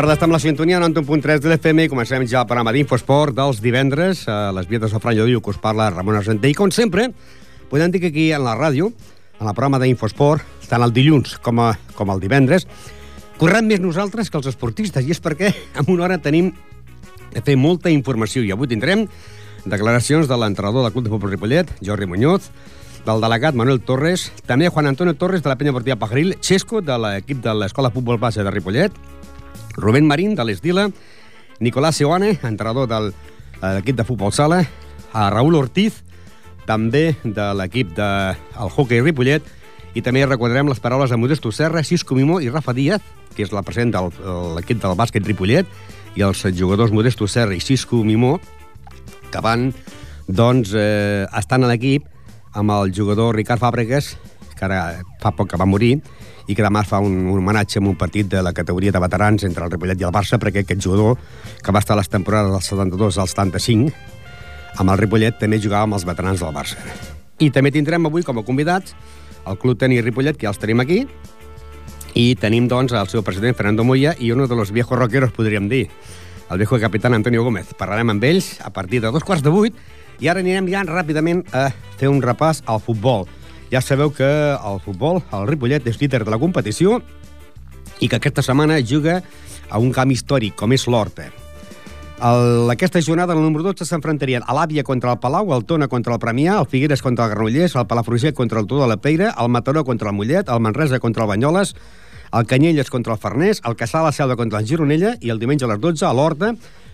Tarda, estem a la sintonia 91.3 de l'FM i comencem ja el programa d'Infosport dels divendres. A les vies de Sofran Llodio que us parla Ramon Argenté. I com sempre, podem dir que aquí en la ràdio, en el programa d'Infosport, tant el dilluns com, a, com el divendres, correm més nosaltres que els esportistes i és perquè en una hora tenim de fer molta informació i avui tindrem declaracions de l'entrenador del Club de Futbol Ripollet, Jordi Muñoz, del delegat Manuel Torres, també Juan Antonio Torres de la penya partida Pajaril, Xesco de l'equip de l'Escola Futbol Base de Ripollet, Rubén Marín, de l'Esdila, Nicolás Seoane, entrenador de l'equip de futbol sala, a Raúl Ortiz, també de l'equip del de, hockey Ripollet, i també recordarem les paraules de Modesto Serra, Cisco Mimó i Rafa Díaz, que és la present de l'equip del bàsquet Ripollet, i els jugadors Modesto Serra i Cisco Mimó, que van, doncs, eh, estan a l'equip amb el jugador Ricard Fàbregas, que ara fa poc que va morir, i que demà fa un, un homenatge en un partit de la categoria de veterans entre el Ripollet i el Barça, perquè aquest jugador, que va estar a les temporades dels 72 als 75, amb el Ripollet també jugava amb els veterans del Barça. I també tindrem avui com a convidats el Club Tenis Ripollet, que ja els tenim aquí, i tenim, doncs, el seu president, Fernando Moya, i un de los viejos rockeros, podríem dir, el viejo capitán Antonio Gómez. Parlarem amb ells a partir de dos quarts de vuit, i ara anirem ja ràpidament a fer un repàs al futbol. Ja sabeu que el futbol, el Ripollet, és líder de la competició i que aquesta setmana juga a un camp històric, com és l'Horta. Aquesta jornada, el número 12, s'enfrontarien a l'Àvia contra el Palau, el Tona contra el Premià, el Figueres contra el Granollers, el Palafrugell contra el Tudor de la Peira, el Mataró contra el Mollet, el Manresa contra el Banyoles, el Canyelles contra el Farners, el Caçà la Selva contra el Gironella i el diumenge a les 12 a l'Horta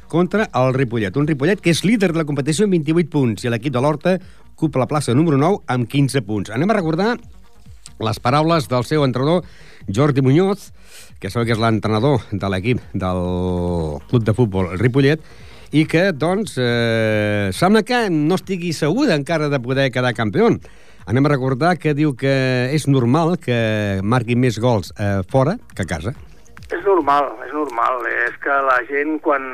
contra el Ripollet. Un Ripollet que és líder de la competició amb 28 punts i l'equip de l'Horta ocupa la plaça número 9 amb 15 punts. Anem a recordar les paraules del seu entrenador, Jordi Muñoz, que sabeu que és l'entrenador de l'equip del club de futbol Ripollet, i que, doncs, eh, sembla que no estigui segur encara de poder quedar campió. Anem a recordar que diu que és normal que marqui més gols eh, fora que a casa. És normal, és normal. És que la gent, quan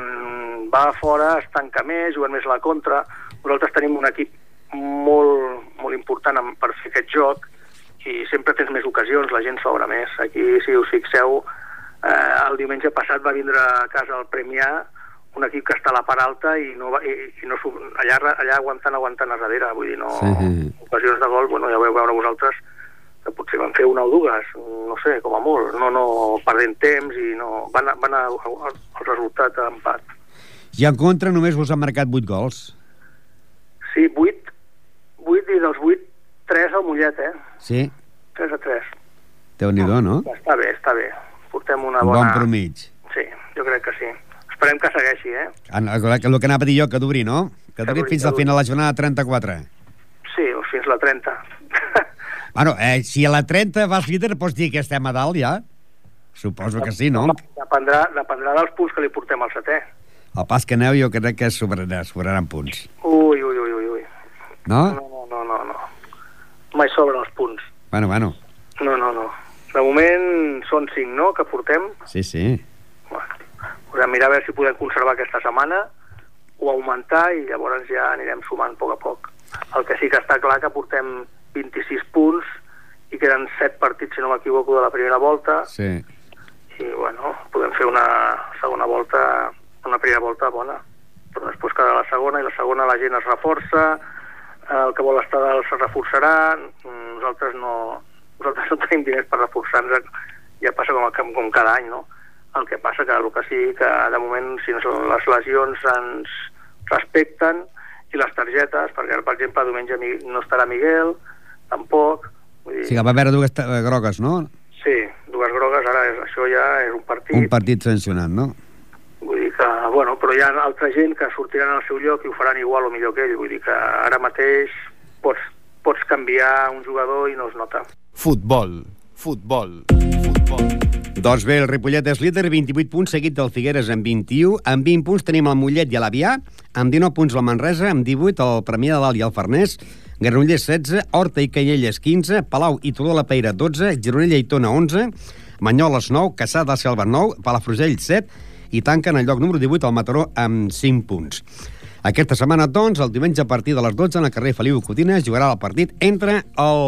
va fora, es tanca més, juguen més la contra. Nosaltres tenim un equip molt, molt important per fer aquest joc i sempre tens més ocasions, la gent s'obre més. Aquí, si us fixeu, eh, el diumenge passat va vindre a casa el Premià un equip que està a la part alta i, no va, i, i no, allà, allà aguantant, aguantant a darrere, vull dir, no, sí. ocasions de gol, bueno, ja veu veure vosaltres que potser van fer una o dues, no sé, com a molt, no, no perdent temps i no, van, van a, al resultat empat. I en contra només vos han marcat 8 gols? Sí, 8, 8 i dels 8, 3 al Mollet, eh? Sí. 3 a 3. Déu-n'hi-do, no? Està bé, està bé. Portem una bona... Bon promig. Sí, jo crec que sí. Esperem que segueixi, eh? El, el que anava a dir jo, que duri, no? Que duri fins al final de la jornada 34. Sí, o fins la 30. bueno, eh, si a la 30 vas líder, pots dir que estem a dalt, ja? Suposo que sí, no? Dependrà, dependrà dels punts que li portem al setè. El pas que aneu jo crec que sobraran, sobraran punts. Ui, ui, ui, ui, ui. No? No, no, no, no. Mai sobren els punts. Bueno, bueno. No, no, no. De moment són 5, no?, que portem. Sí, sí. Bueno, podem mirar a veure si podem conservar aquesta setmana o augmentar i llavors ja anirem sumant a poc a poc. El que sí que està clar que portem 26 punts i queden 7 partits, si no m'equivoco, de la primera volta. Sí. I, bueno, podem fer una segona volta, una primera volta bona. Però després quedarà la segona i la segona la gent es reforça, el que vol estar dalt se reforçarà, nosaltres no, nosaltres no tenim diners per reforçar-nos, ja passa com, com cada any, no? El que passa que el que sí, que de moment, si no són les lesions ens respecten i les targetes, perquè per exemple diumenge no estarà Miguel, tampoc. Vull dir... Sí, que va haver dues grogues, no? Sí, dues grogues, ara és, això ja és un partit. Un partit sancionat, no? Bueno, però hi ha altra gent que sortiran al seu lloc i ho faran igual o millor que ell. Vull dir que ara mateix pots, pots canviar un jugador i no es nota. Futbol, futbol, futbol. Doncs bé, el Ripollet és líder, 28 punts, seguit del Figueres amb 21. Amb 20 punts tenim el Mollet i l'Avià, amb 19 punts la Manresa, amb 18 el Premià de Dalt i el Farners, Granollers 16, Horta i Caielles 15, Palau i Tudor la Peira 12, Gironella i Tona 11, Manyoles 9, Caçà de Selva 9, Palafrugell 7 i tanquen el lloc número 18 al Mataró amb 5 punts. Aquesta setmana, doncs, el diumenge a partir de les 12 en el carrer Feliu Cotina es jugarà el partit entre el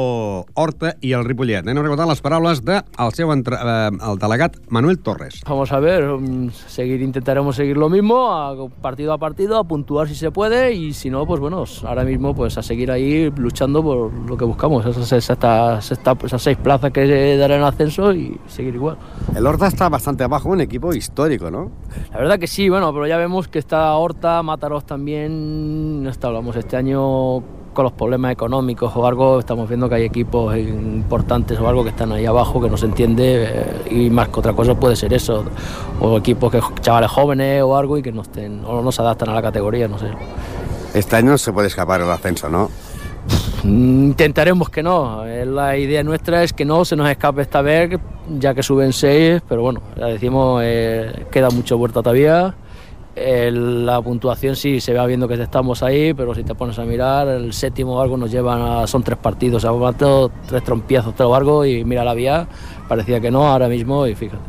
Horta i el Ripollet. Anem a recordar les paraules del de seu entre, eh, el delegat Manuel Torres. Vamos a ver, mm, seguir intentaremos seguir lo mismo, a partido a partido, a puntuar si se puede y si no, pues bueno, ahora mismo pues a seguir ahí luchando por lo que buscamos, esas, esas, esas seis plazas que darán ascenso y seguir igual. El Horta está bastante abajo, un equipo histórico, ¿no? La verdad que sí, bueno, pero ya vemos que está Horta, Mataros también también, hasta hablamos este año con los problemas económicos o algo, estamos viendo que hay equipos importantes o algo que están ahí abajo que no se entiende eh, y más que otra cosa puede ser eso, o equipos que chavales jóvenes o algo y que no estén o no se adaptan a la categoría, no sé. Este año se puede escapar el ascenso, ¿no? Intentaremos que no. Eh, la idea nuestra es que no se nos escape esta vez, ya que suben seis, pero bueno, ya decimos, eh, queda mucho vuelta todavía la puntuación sí se va viendo que estamos ahí, pero si te pones a mirar, el séptimo algo nos llevan a, son tres partidos, o sea, tres trompiezos, tres algo y mira la vía, parecía que no ahora mismo y fíjate.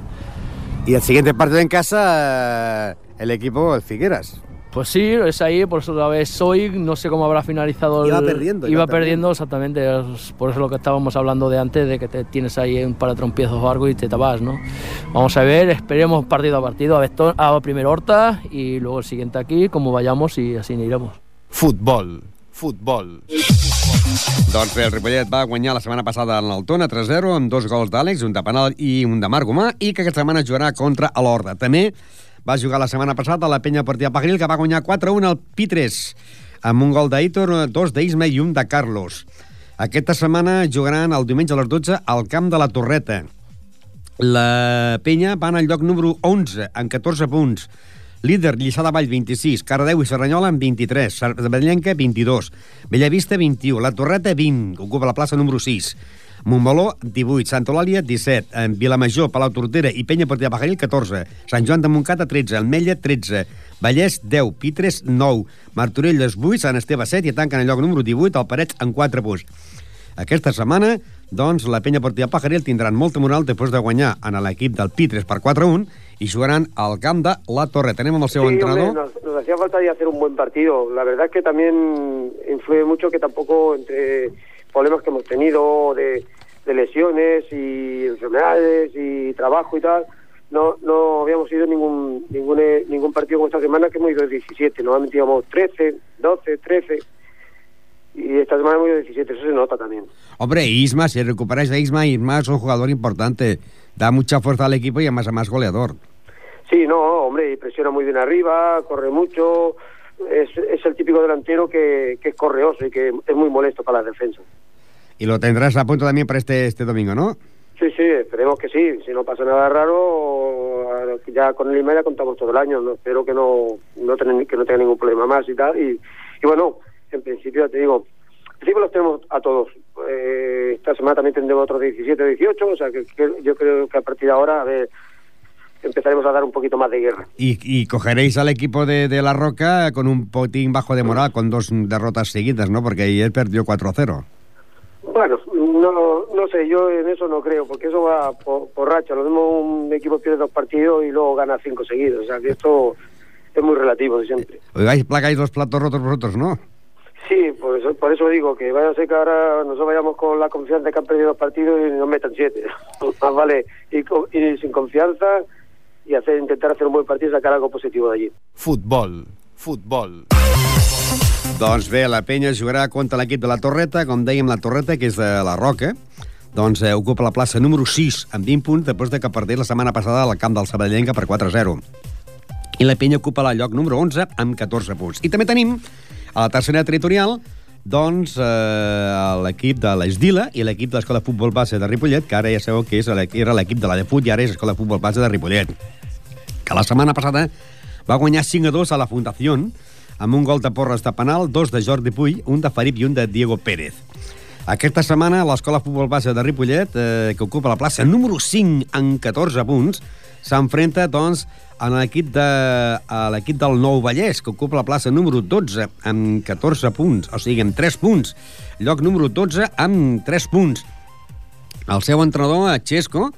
Y el siguiente partido en casa, el equipo, el Figueras. Pues sí, es ahí, por eso la vez hoy, no sé cómo habrá finalizado. Iba perdiendo. Iba, perdiendo, exactamente, por eso lo que estábamos hablando de antes, de que te tienes ahí un par de trompiezos o algo y te tabas, ¿no? Vamos a ver, esperemos partido a partido, a, ver, a primero Horta y luego el siguiente aquí, como vayamos y así iremos. Futbol, futbol. Doncs bé, el Ripollet va guanyar la setmana passada en l'Altona 3-0 amb dos gols d'Àlex, un de penal i un de Marc Gomà i que aquesta setmana jugarà contra l'Horda. També va jugar la setmana passada a la penya Portia Pagril, que va guanyar 4-1 al Pitres, amb un gol d'Aitor, dos d'Isma i un de Carlos. Aquesta setmana jugaran el diumenge a les 12 al camp de la Torreta. La penya va el lloc número 11, amb 14 punts. Líder, Lliçà de Vall, 26. Cardeu i Serranyola, amb 23. Cervellenca, 22. Bellavista, 21. La Torreta, 20. Ocupa la plaça número 6. Montmeló, 18, Santa Eulàlia, 17, en Vilamajor, Palau Tortera i Penya Portia Pajaril, 14, Sant Joan de Montcata, 13, Almella, 13, Vallès, 10, Pitres, 9, Martorelles, 8, Sant Esteve, 7 i tanquen el lloc número 18, el Parets, en 4 punts. Aquesta setmana, doncs, la penya Portia Pajaril tindran molta moral després de guanyar en l'equip del Pitres per 4-1 i jugaran al camp de la Torre. Tenem amb el seu sí, entrenador. Hombre, nos, nos hacía falta hacer un buen partido. La verdad es que también influye mucho que tampoco entre problemas que hemos tenido de, de lesiones y enfermedades y trabajo y tal, no no habíamos ido ningún ningún ningún partido con esta semana que hemos ido 17, normalmente íbamos 13, 12, 13 y esta semana hemos ido 17, eso se nota también. Hombre, Isma, si recuperáis a Isma, Isma es un jugador importante, da mucha fuerza al equipo y además, más goleador. Sí, no, hombre, presiona muy bien arriba, corre mucho, es, es el típico delantero que, que es correoso y que es muy molesto para la defensa. Y lo tendrás a punto también para este, este domingo, ¿no? Sí, sí, esperemos que sí. Si no pasa nada raro, ya con el email contamos todo el año. ¿no? Espero que no, no ten, que no tenga ningún problema más y tal. Y, y bueno, en principio te digo, en principio los tenemos a todos. Eh, esta semana también tendremos otros 17 o 18, o sea que, que, yo creo que a partir de ahora, a ver, empezaremos a dar un poquito más de guerra. Y, y cogeréis al equipo de, de, La Roca con un potín bajo de moral, con dos derrotas seguidas, ¿no? Porque ayer perdió 4-0. Bueno, no, no sé, yo en eso no creo, porque eso va por, por racha. Lo mismo un equipo pierde dos partidos y luego gana cinco seguidos. O sea, que esto es muy relativo siempre. Oigáis, plagáis los platos rotos vosotros, ¿no? Sí, por eso, por eso digo que vaya a ser que ahora nosotros vayamos con la confianza de que han perdido dos partidos y nos metan siete. Más vale ir, ir sin confianza y hacer intentar hacer un buen partido y sacar algo positivo de allí. Futbol, futbol. Doncs bé, la penya jugarà contra l'equip de la Torreta, com dèiem, la Torreta, que és de la Roca, doncs eh, ocupa la plaça número 6 amb 20 punts després de que perdés la setmana passada al camp del Sabadellenca per 4-0. I la penya ocupa la lloc número 11 amb 14 punts. I també tenim A la tercera territorial, doncs, eh, l'equip de l'Esdila i l'equip de l'Escola de Futbol Base de Ripollet, que ara ja sabeu que és era l'equip de la de Fut i ara és l'Escola de Futbol Base de Ripollet, que la setmana passada va guanyar 5 a 2 a la Fundació amb un gol de Porres de penal, dos de Jordi Puy, un de Felip i un de Diego Pérez. Aquesta setmana, l'Escola Futbol Base de Ripollet, eh, que ocupa la plaça número 5 en 14 punts, s'enfrenta, doncs, a l'equip de, a l'equip del Nou Vallès, que ocupa la plaça número 12 amb 14 punts, o sigui, amb 3 punts. Lloc número 12 amb 3 punts. El seu entrenador, Xesco,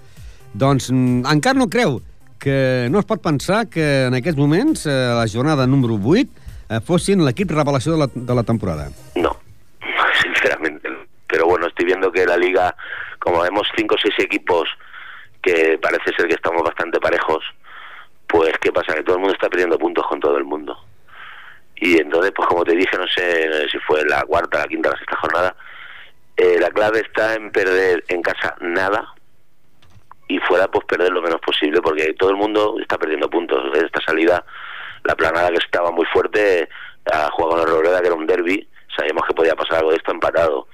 doncs encara no creu que no es pot pensar que en aquests moments, eh, la jornada número 8, eh, fossin l'equip revelació de la, de la temporada. No, sinceramente. Pero bueno, estoy viendo que la liga, como vemos cinco o seis equipos que parece ser que estamos bastante parejos, pues ¿qué pasa? Que todo el mundo está perdiendo puntos con todo el mundo. Y entonces, pues como te dije, no sé si fue la cuarta, la quinta, la sexta jornada, eh, la clave está en perder en casa nada y fuera pues perder lo menos posible porque todo el mundo está perdiendo puntos. Esta salida, la planada que estaba muy fuerte, ha jugado con la Robreda, que era un derby, sabíamos que podía pasar algo de esto empatado.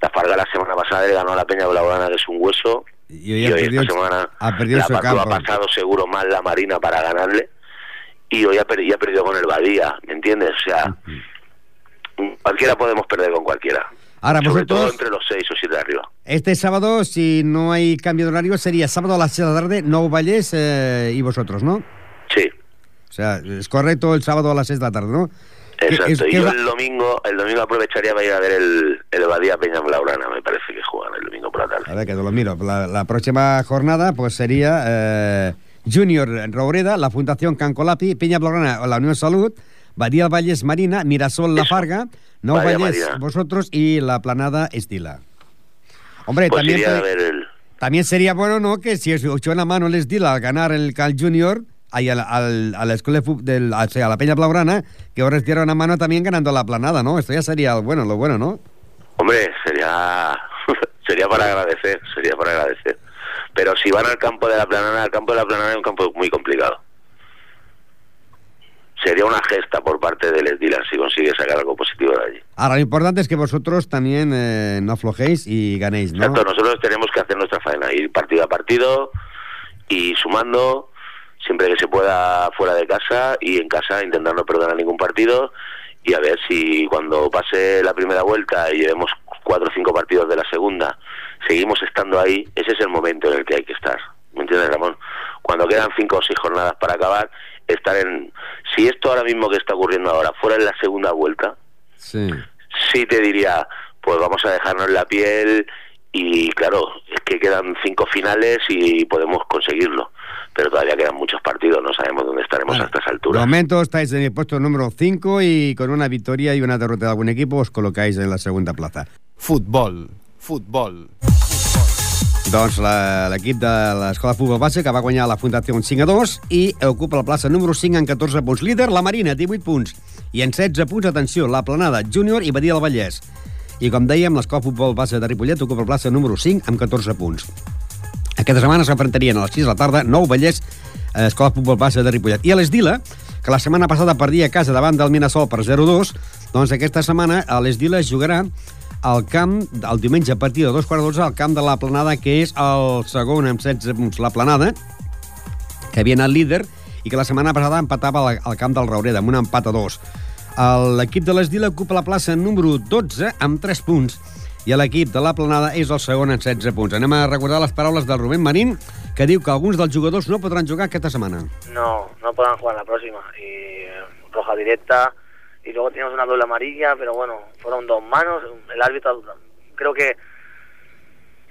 La Farga la semana pasada le ganó a la Peña Blaugrana, que es un hueso, Y hoy ha hoy perdido, esta semana ha perdido la su ha pasado seguro mal la Marina para ganarle y hoy ha, per- y ha perdido con el Badía, ¿me entiendes? O sea, cualquiera podemos perder con cualquiera. Ahora, Sobre todo vosotros, entre los seis o siete de arriba. este sábado, si no hay cambio de horario, sería sábado a las 6 de la tarde, Nou Vallès eh, y vosotros, ¿no? Sí, O sea, es correcto el sábado a las 6 de la tarde, ¿no? ¿Qué- exacto. y yo el domingo, el domingo aprovecharía para ir a ver el, el Badía Peña Blaugrana, me parece que juegan el domingo por la tarde. A ver, que te lo miro. La, la próxima jornada pues sería eh, Junior Roureda, la Fundación Cancolapi, Peña Blaugrana, la Unión Salud, Badía Valles Marina, Mirasol La. Farga, Badía Vallès Marina. vosotros y la Planada Estila. Hombre, Pues también, iría a te- ver el... también sería bueno, ¿no? Que si os echó la mano el Estila al ganar el Cal Junior, ahí al, al, a la escuela de del, o sea, a la Peña Blaugrana, que ahora os diera una mano también ganando la Planada, ¿no? Esto ya sería bueno, lo bueno, ¿no? Hombre, sería sería para agradecer, sería para agradecer. Pero si van al campo de la planana, el campo de la planana es un campo muy complicado. Sería una gesta por parte del Esdilan si consigue sacar algo positivo de allí. Ahora, lo importante es que vosotros también eh, no aflojéis y ganéis, ¿no? Exacto, nosotros tenemos que hacer nuestra faena, ir partido a partido y sumando siempre que se pueda fuera de casa y en casa intentar no perder ningún partido y a ver si cuando pase la primera vuelta y llevemos cuatro o cinco partidos de la segunda seguimos estando ahí, ese es el momento en el que hay que estar. ¿Me entiendes, Ramón? Cuando quedan cinco o seis jornadas para acabar, estar en... Si esto ahora mismo que está ocurriendo ahora fuera en la segunda vuelta, Sí. sí te diría, pues vamos a dejarnos la piel y claro, es que quedan cinco finales y podemos conseguirlo, pero todavía quedan muchos partidos, no sabemos dónde estaremos Bueno, a estas De alturas. momento estáis en el puesto número 5 y con una victoria y una derrota de algún equipo os colocáis en la segunda plaza. Futbol, futbol. Doncs la- l'equip de l'Escola de Futbol Base que va guanyar la Fundació 5 a 2 i ocupa la plaça número 5 en 14 punts. Líder, la Marina, 18 punts. I en 16 punts, atenció, la Planada, Júnior i Badia del Vallès. I com dèiem, l'Escola de Futbol Base de Ripollet ocupa la plaça número 5 amb 14 punts. Aquesta setmana s'enfrontarien a les 6 de la tarda, Nou Vallès, eh, Escola Futbol Base de Ripollet. I a l'Esdila, que la setmana passada perdia a casa davant del Minasol per 0-2, doncs aquesta setmana a l'Esdila es jugarà al camp, el diumenge a partir de dos quarts d'onze, al camp de la Planada, que és el segon amb 16 punts. La Planada, que havia anat líder i que la setmana passada empatava al, camp del Raureda amb un empat a dos. L'equip de l'Esdila ocupa la plaça número 12 amb 3 punts i l'equip de la Planada és el segon amb 16 punts. Anem a recordar les paraules del Rubén Marín, que diu que alguns dels jugadors no podran jugar aquesta setmana. No, no podrán jugar la próxima. Y eh, roja directa. Y luego teníamos una doble amarilla, pero bueno, fueron dos manos. El árbitro creo que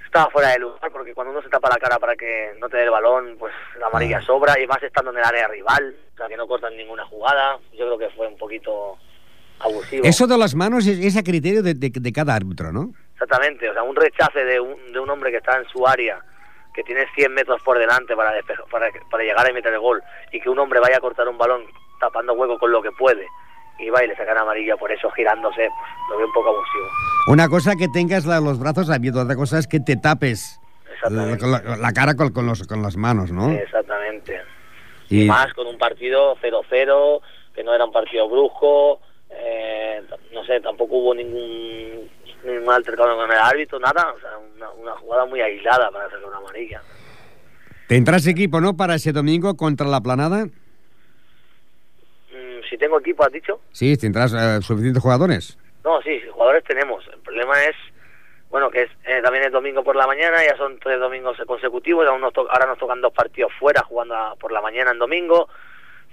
estaba fuera de lugar, porque cuando uno se tapa la cara para que no te dé el balón, pues la amarilla sobra. Y más estando en el área rival, o sea que no cortan ninguna jugada. Yo creo que fue un poquito abusivo. Eso de las manos es, es a criterio de, de- de cada árbitro, ¿no? Exactamente, o sea, un rechace de un, de un hombre que está en su área, que tiene 100 metros por delante para, para, para llegar a meter el gol, y que un hombre vaya a cortar un balón tapando hueco con lo que puede, y va y le sacan amarilla por eso girándose, pues lo veo un poco abusivo. Una cosa que tengas la- los brazos abiertos, otra cosa es que te tapes la, la- la cara con, con los, con las manos, ¿no? Exactamente. Y- Más con un partido 0-0, que no era un partido brusco, Eh, no sé, tampoco hubo ningún, ningún altercado con el árbitro, nada. O sea, una, una jugada muy aislada para hacerle una amarilla. ¿Tendrás equipo, no, para ese domingo contra la Planada? Mm, si tengo equipo, has dicho. Sí, tendrás eh, suficientes jugadores. No, sí, jugadores tenemos. El problema es, bueno, que es eh, también es domingo por la mañana, ya son tres domingos consecutivos, aún nos to- ahora nos tocan dos partidos fuera, jugando a- por la mañana en domingo,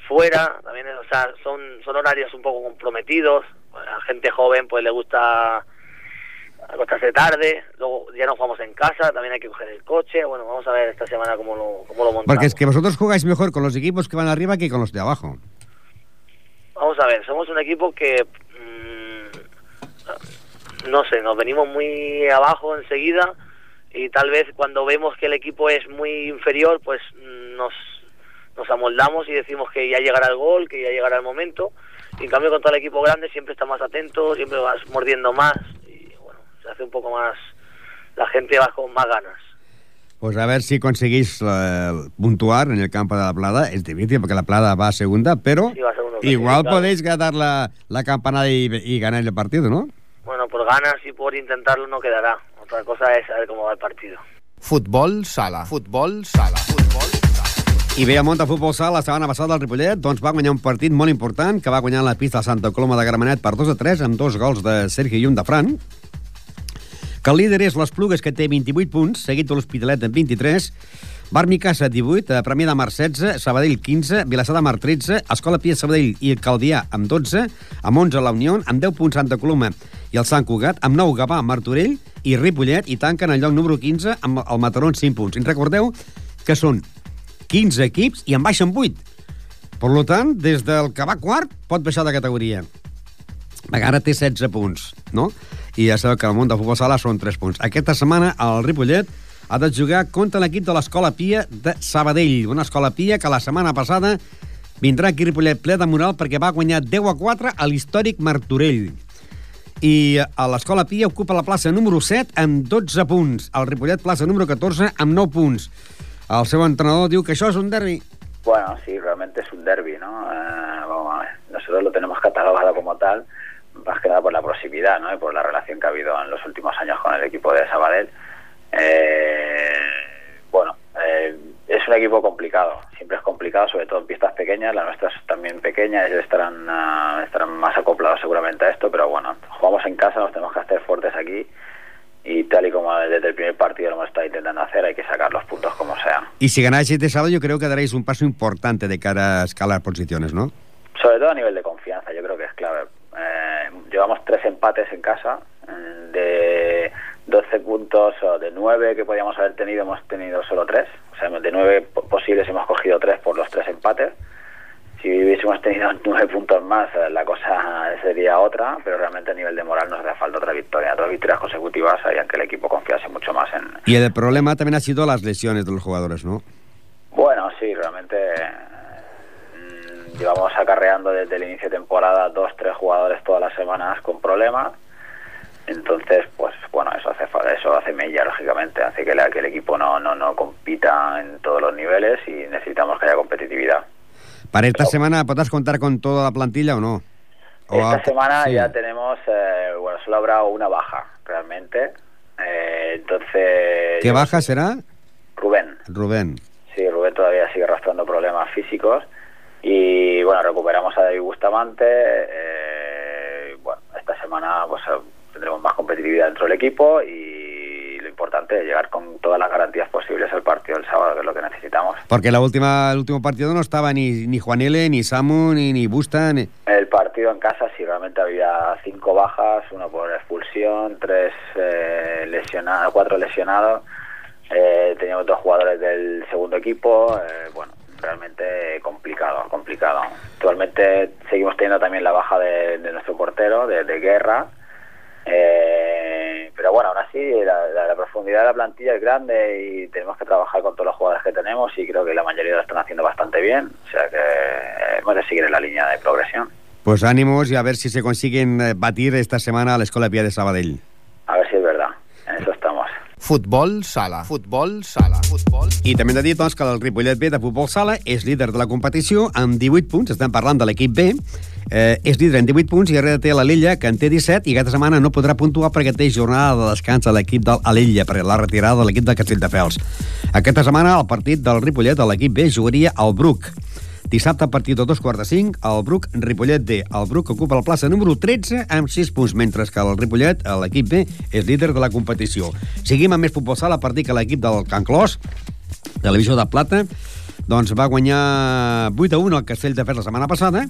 fuera, también, es- o sea, son, son horarios un poco comprometidos, a gente joven pues le gusta acostarse tarde, luego ya no jugamos en casa, también hay que coger el coche, bueno, vamos a ver esta semana cómo lo, cómo lo montamos. Porque es que vosotros jugáis mejor con los equipos que van arriba que con los de abajo. Vamos a ver, somos un equipo que mm, no sé, nos venimos muy abajo enseguida y tal vez cuando vemos que el equipo es muy inferior, pues mm, nos nos amoldamos y decimos que ya llegará el gol, que ya llegará el momento. Y en cambio contra el equipo grande siempre está más atento, siempre vas mordiendo más se hace un poco más la gente va con más ganas. Pues a ver si conseguís eh, puntuar en el campo de la Plada. Es difícil porque la Plada va a segunda, pero Sí, a ser uno igual clasificado. podéis ganar la, la campanada y, y ganar el partido, ¿no? Bueno, por ganas y por intentarlo no quedará. Otra cosa es saber cómo va el partido. Futbol sala. Futbol sala. Futbol sala. I bé, el món de futbol sala la setmana passada el Ripollet doncs, va guanyar un partit molt important que va guanyar la pista de Santa Coloma de Gramenet per 2 a 3 amb dos gols de Sergi i un de Fran que el líder és l'Esplugues, que té 28 punts, seguit de l'Hospitalet amb 23, Barmicassa 18, eh, Premià de Mar 16, Sabadell 15, Vilassar de Mar 13, Escola Pia Sabadell i Caldià amb 12, amb 11 la Unió, amb 10 punts Santa Coloma i el Sant Cugat, amb 9 Gavà, Martorell i Ripollet, i tanquen el lloc número 15 amb el Mataró amb 5 punts. I recordeu que són 15 equips i en baixen 8. Per tant, des del que va quart pot baixar de categoria. Ara té 16 punts, no? I ja sabeu que al món del futbol sala són 3 punts. Aquesta setmana el Ripollet ha de jugar contra l'equip de l'Escola Pia de Sabadell. Una escola Pia que la setmana passada vindrà aquí Ripollet ple de moral perquè va guanyar 10 a 4 a l'històric Martorell. I a l'Escola Pia ocupa la plaça número 7 amb 12 punts. El Ripollet plaça número 14 amb 9 punts. El seu entrenador diu que això és un derbi. Bueno, sí, realmente es un derby, ¿no? Eh, vamos a nosotros lo tenemos catalogado como tal, más que nada por la proximidad, ¿no? Y por la relación que ha habido en los últimos años con el equipo de Sabadell. Eh, bueno, eh, es un equipo complicado, siempre es complicado, sobre todo en pistas pequeñas, la nuestra es también pequeña, ellos estarán, ah, estarán más acoplados seguramente a esto, pero bueno, jugamos en casa, nos tenemos que hacer fuertes aquí y tal y como desde el primer partido lo hemos estado intentando hacer, hay que sacar los puntos como sea. Y si ganáis este sábado, yo creo que daréis un paso importante de cara a escalar posiciones, ¿no? Sobre todo a nivel de confianza, yo creo que llevamos tres empates en casa, eh, de 12 puntos o de 9 que podíamos haber tenido, hemos tenido solo tres. O sea, de 9 posibles hemos cogido tres por los tres empates. Si hubiésemos tenido 9 puntos más, eh, la cosa sería otra, pero realmente a nivel de moral nos hace falta otra victoria. Dos victorias consecutivas harían que el equipo confiase mucho más en, Y el problema también ha sido las lesiones de los jugadores, ¿no? Bueno, sí, realmente llevamos acarreando desde el inicio de temporada dos, tres jugadores todas las semanas con problemas. Entonces, pues bueno, eso hace eso hace mella, lógicamente, hace que, la- que el equipo no, no, no compita en todos los niveles y necesitamos que haya competitividad. Para esta semana, ¿podrás contar con toda la plantilla o no? O Esta a- semana sí. ya tenemos, eh, bueno, solo habrá una baja, realmente. Eh, entonces... ¿Qué baja será? Rubén. Rubén. Sí, Rubén todavía sigue arrastrando problemas físicos. Y bueno, recuperamos a David Bustamante. eh, bueno, esta semana pues eh, tendremos más competitividad dentro del equipo y lo importante es llegar con todas las garantías posibles al partido del sábado, que es lo que necesitamos. Porque la última, el último partido no estaba ni, ni Juanele, ni Samu, ni, ni Busta, ni... El partido en casa sí realmente había cinco bajas, uno por expulsión, tres eh, lesionados, cuatro lesionados. Eh, teníamos dos jugadores del segundo equipo. eh, bueno, realmente complicado, complicado. Actualmente seguimos teniendo también la baja de, de nuestro portero, de, de guerra. Eh, pero bueno, aún así la, la- la profundidad de la plantilla es grande y tenemos que trabajar con todos los jugadores que tenemos y creo que la mayoría lo están haciendo bastante bien. O sea que eh, hemos de seguir en la línea de progresión. Pues ánimos y a ver si se consiguen eh, batir esta semana a la Escuela Pia de Sabadell. A ver si es Futbol sala. Futbol sala. Futbol... I també hem de dir doncs, que el Ripollet B de futbol sala és líder de la competició amb 18 punts. Estem parlant de l'equip B. Eh, és líder en 18 punts i darrere té l'Alella, que en té 17, i aquesta setmana no podrà puntuar perquè té jornada de descans a l'equip de l'Alella, per la retirada de l'equip de Castelldefels. Aquesta setmana el partit del Ripollet, de l'equip B, jugaria al Bruc. Dissabte, a partir de dos quarts de cinc, el Bruc Ripollet D. El Bruc ocupa la plaça número 13 amb 6 punts, mentre que el Ripollet, l'equip B, és líder de la competició. Seguim amb més futbol sala a partir que l'equip del Can Clos, divisió de plata, doncs va guanyar 8 a 1 al Castell de Fer la setmana passada,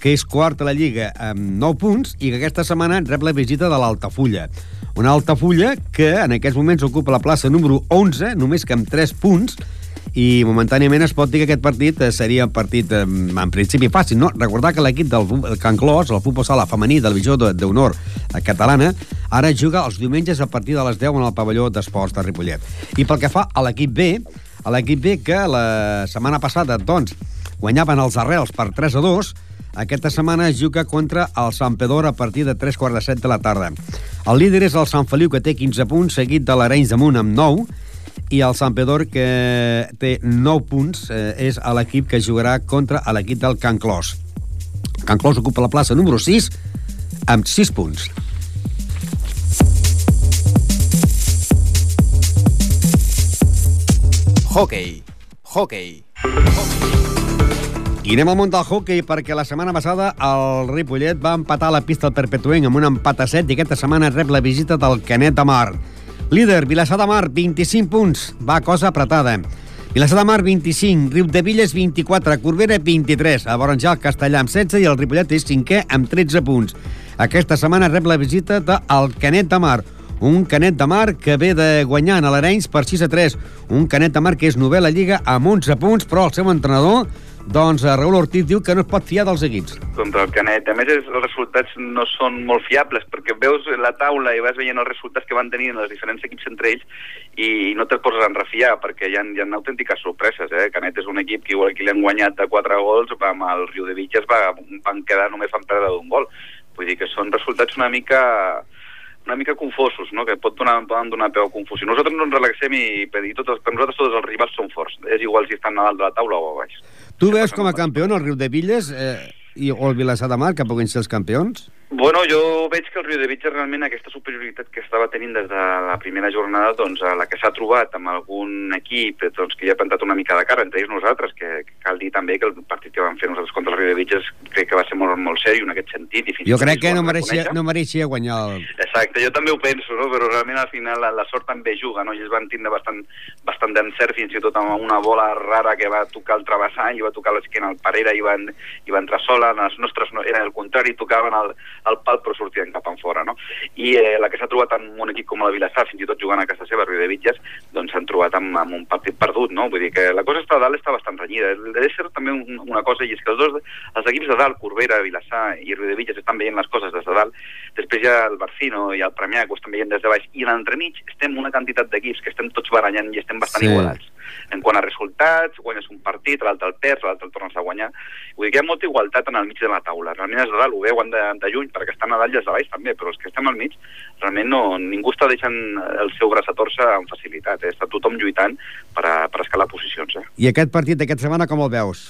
que és quart a la Lliga amb 9 punts i que aquesta setmana rep la visita de l'Altafulla. Una Altafulla que en aquests moments ocupa la plaça número 11, només que amb 3 punts, i momentàniament es pot dir que aquest partit eh, seria un partit eh, en principi fàcil, no? Recordar que l'equip del Can Clos, el futbol sala femení de la divisió d'honor catalana, ara juga els diumenges a partir de les 10 en el pavelló d'esports de Ripollet. I pel que fa a l'equip B, a l'equip B que la setmana passada, doncs, guanyaven els arrels per 3 a 2, aquesta setmana es juga contra el Sant Pedor a partir de 3 quarts de 7 de la tarda. El líder és el Sant Feliu, que té 15 punts, seguit de l'Arenys de Munt amb 9, i el Sant Pedor, que té 9 punts, eh, és a l'equip que jugarà contra l'equip del Can Clos. Can Clos ocupa la plaça número 6 amb 6 punts. Hockey. Hockey. I anem al món del hockey perquè la setmana passada el Ripollet va empatar la pista al Perpetuenc amb un empat a 7 i aquesta setmana rep la visita del Canet de Mar. Líder, Vilassar de Mar, 25 punts. Va, cosa apretada. Vilassar de Mar, 25. Riu de Villes, 24. Corbera, 23. A Boranjà, el Castellà, amb 16. I el Ripollet és cinquè, amb 13 punts. Aquesta setmana rep la visita del Canet de Mar, un Canet de Mar que ve de guanyar a l'Arenys per 6 a 3. Un Canet de Mar que és novel·la Lliga amb 11 punts, però el seu entrenador doncs Raül Ortiz diu que no es pot fiar dels equips. Contra el Canet. A més, els resultats no són molt fiables, perquè veus la taula i vas veient els resultats que van tenir en els diferents equips entre ells i no te'l poses a enrefiar, perquè hi ha, hi ha autèntiques sorpreses. Eh? Canet és un equip que igual que li han guanyat de 4 gols, amb el Riu de Vitges va, van quedar només van perdre d'un gol. Vull dir que són resultats una mica una mica confosos, no? que pot donar, poden donar peu a confusió. Nosaltres no ens relaxem i, i totes, per nosaltres tots els rivals són forts. És igual si estan a dalt de la taula o a baix. Tu veus com a campió el Riu de Villes eh, i, o el Vilassar de Mar, que puguin ser els campions? Bueno, jo veig que el Riu de Vitges realment aquesta superioritat que estava tenint des de la primera jornada, doncs a la que s'ha trobat amb algun equip doncs, que ja ha plantat una mica de cara, entre ells nosaltres, que, que cal dir també que el partit que vam fer nosaltres contra el Riu de Vitges crec que va ser molt, molt seriós en aquest sentit. I fins jo crec que no mereixia, no mereixia guanyar el... Exacte, jo també ho penso, no? però realment al final la, la sort també juga, no? ells van tindre bastant, bastant d'encert fins i tot amb una bola rara que va tocar el travessant i va tocar l'esquena al Parera i va, i va entrar sola, les nostres no, eren el contrari, tocaven el, el pal però sortien cap en fora, no? I eh, la que s'ha trobat en un equip com la Vilassar, fins i tot jugant a casa seva, Riu de Vitges, doncs s'han trobat amb, amb un partit perdut, no? Vull dir que la cosa està a dalt està bastant renyida. Deve ser també un, una cosa, i és que els dos, els equips de dalt, Corbera, Vilassar i Riu de Vitges, estan veient les coses des de dalt, després ja el Barcino i el Premià, que ho estan veient des de baix, i a l'entremig estem una quantitat d'equips que estem tots barallant i estem bastant sí. igualats. En quant a resultats, guanyes un partit, l'altre el perds, l'altre el tornes a guanyar. Vull dir que hi ha molta igualtat en el mig de la taula. Realment els de dalt ho veuen de, de lluny perquè estan a dalt i els de baix també, però els que estem al mig, realment no, ningú està deixant el seu braç a torça amb facilitat. Eh? Està tothom lluitant per, a, per escalar posicions. Eh? I aquest partit d'aquesta setmana com el veus?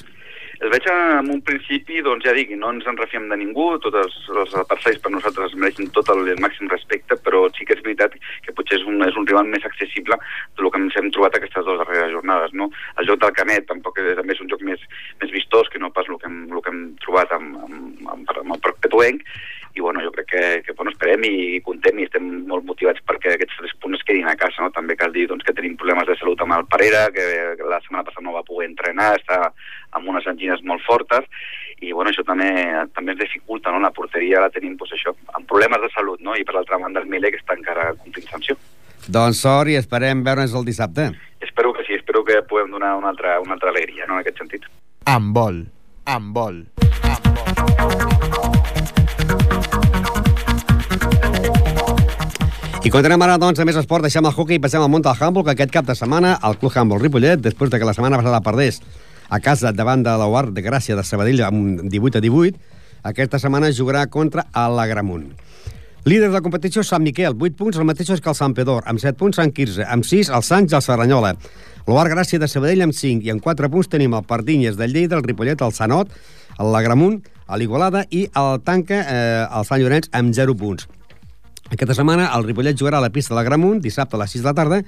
El veig en un principi, doncs ja dic, no ens en refiem de ningú, tots els, els adversaris per nosaltres mereixen tot el, el màxim respecte, però sí que és veritat que potser és un, és un rival més accessible del que ens hem trobat aquestes dues darreres jornades. No? El joc del Canet tampoc és, també és un joc més, més vistós que no pas el que hem, el que hem trobat amb, amb, amb, amb el Perpetuenc, i bueno, jo crec que, que bueno, esperem i contem i estem molt motivats perquè aquests tres punts es quedin a casa. No? També cal dir doncs, que tenim problemes de salut amb el Parera, que la setmana passada no va poder entrenar, està amb unes angines molt fortes, i bueno, això també també ens dificulta, no? la porteria la tenim doncs, això, amb problemes de salut, no? i per l'altra banda el Mile que està encara complint sanció. Doncs sort i esperem veure'ns el dissabte. Espero que sí, espero que puguem donar una altra, una altra alegria no? en aquest sentit. Amb vol, amb vol, amb vol. I continuem ara, doncs, a més esport, deixem el hockey i passem al món del handball, que aquest cap de setmana el Club Handball Ripollet, després de que la setmana passada perdés a casa davant de l'Uart de Gràcia de Sabadell amb 18 a 18, aquesta setmana jugarà contra l'Agramunt. Líder de la competició, Sant Miquel, 8 punts, el mateix que el Sant Pedor, amb 7 punts Sant Quirze, amb 6 el Sants i el Serranyola. L'Oar Gràcia de Sabadell amb 5 i amb 4 punts tenim el Pardinyes del Lleida, el Ripollet, el Sanot, Lagramunt, l'Igualada i el Tanca, eh, el Sant Llorenç, amb 0 punts. Aquesta setmana el Ripollet jugarà a la pista de l'Agramunt, dissabte a les 6 de la tarda,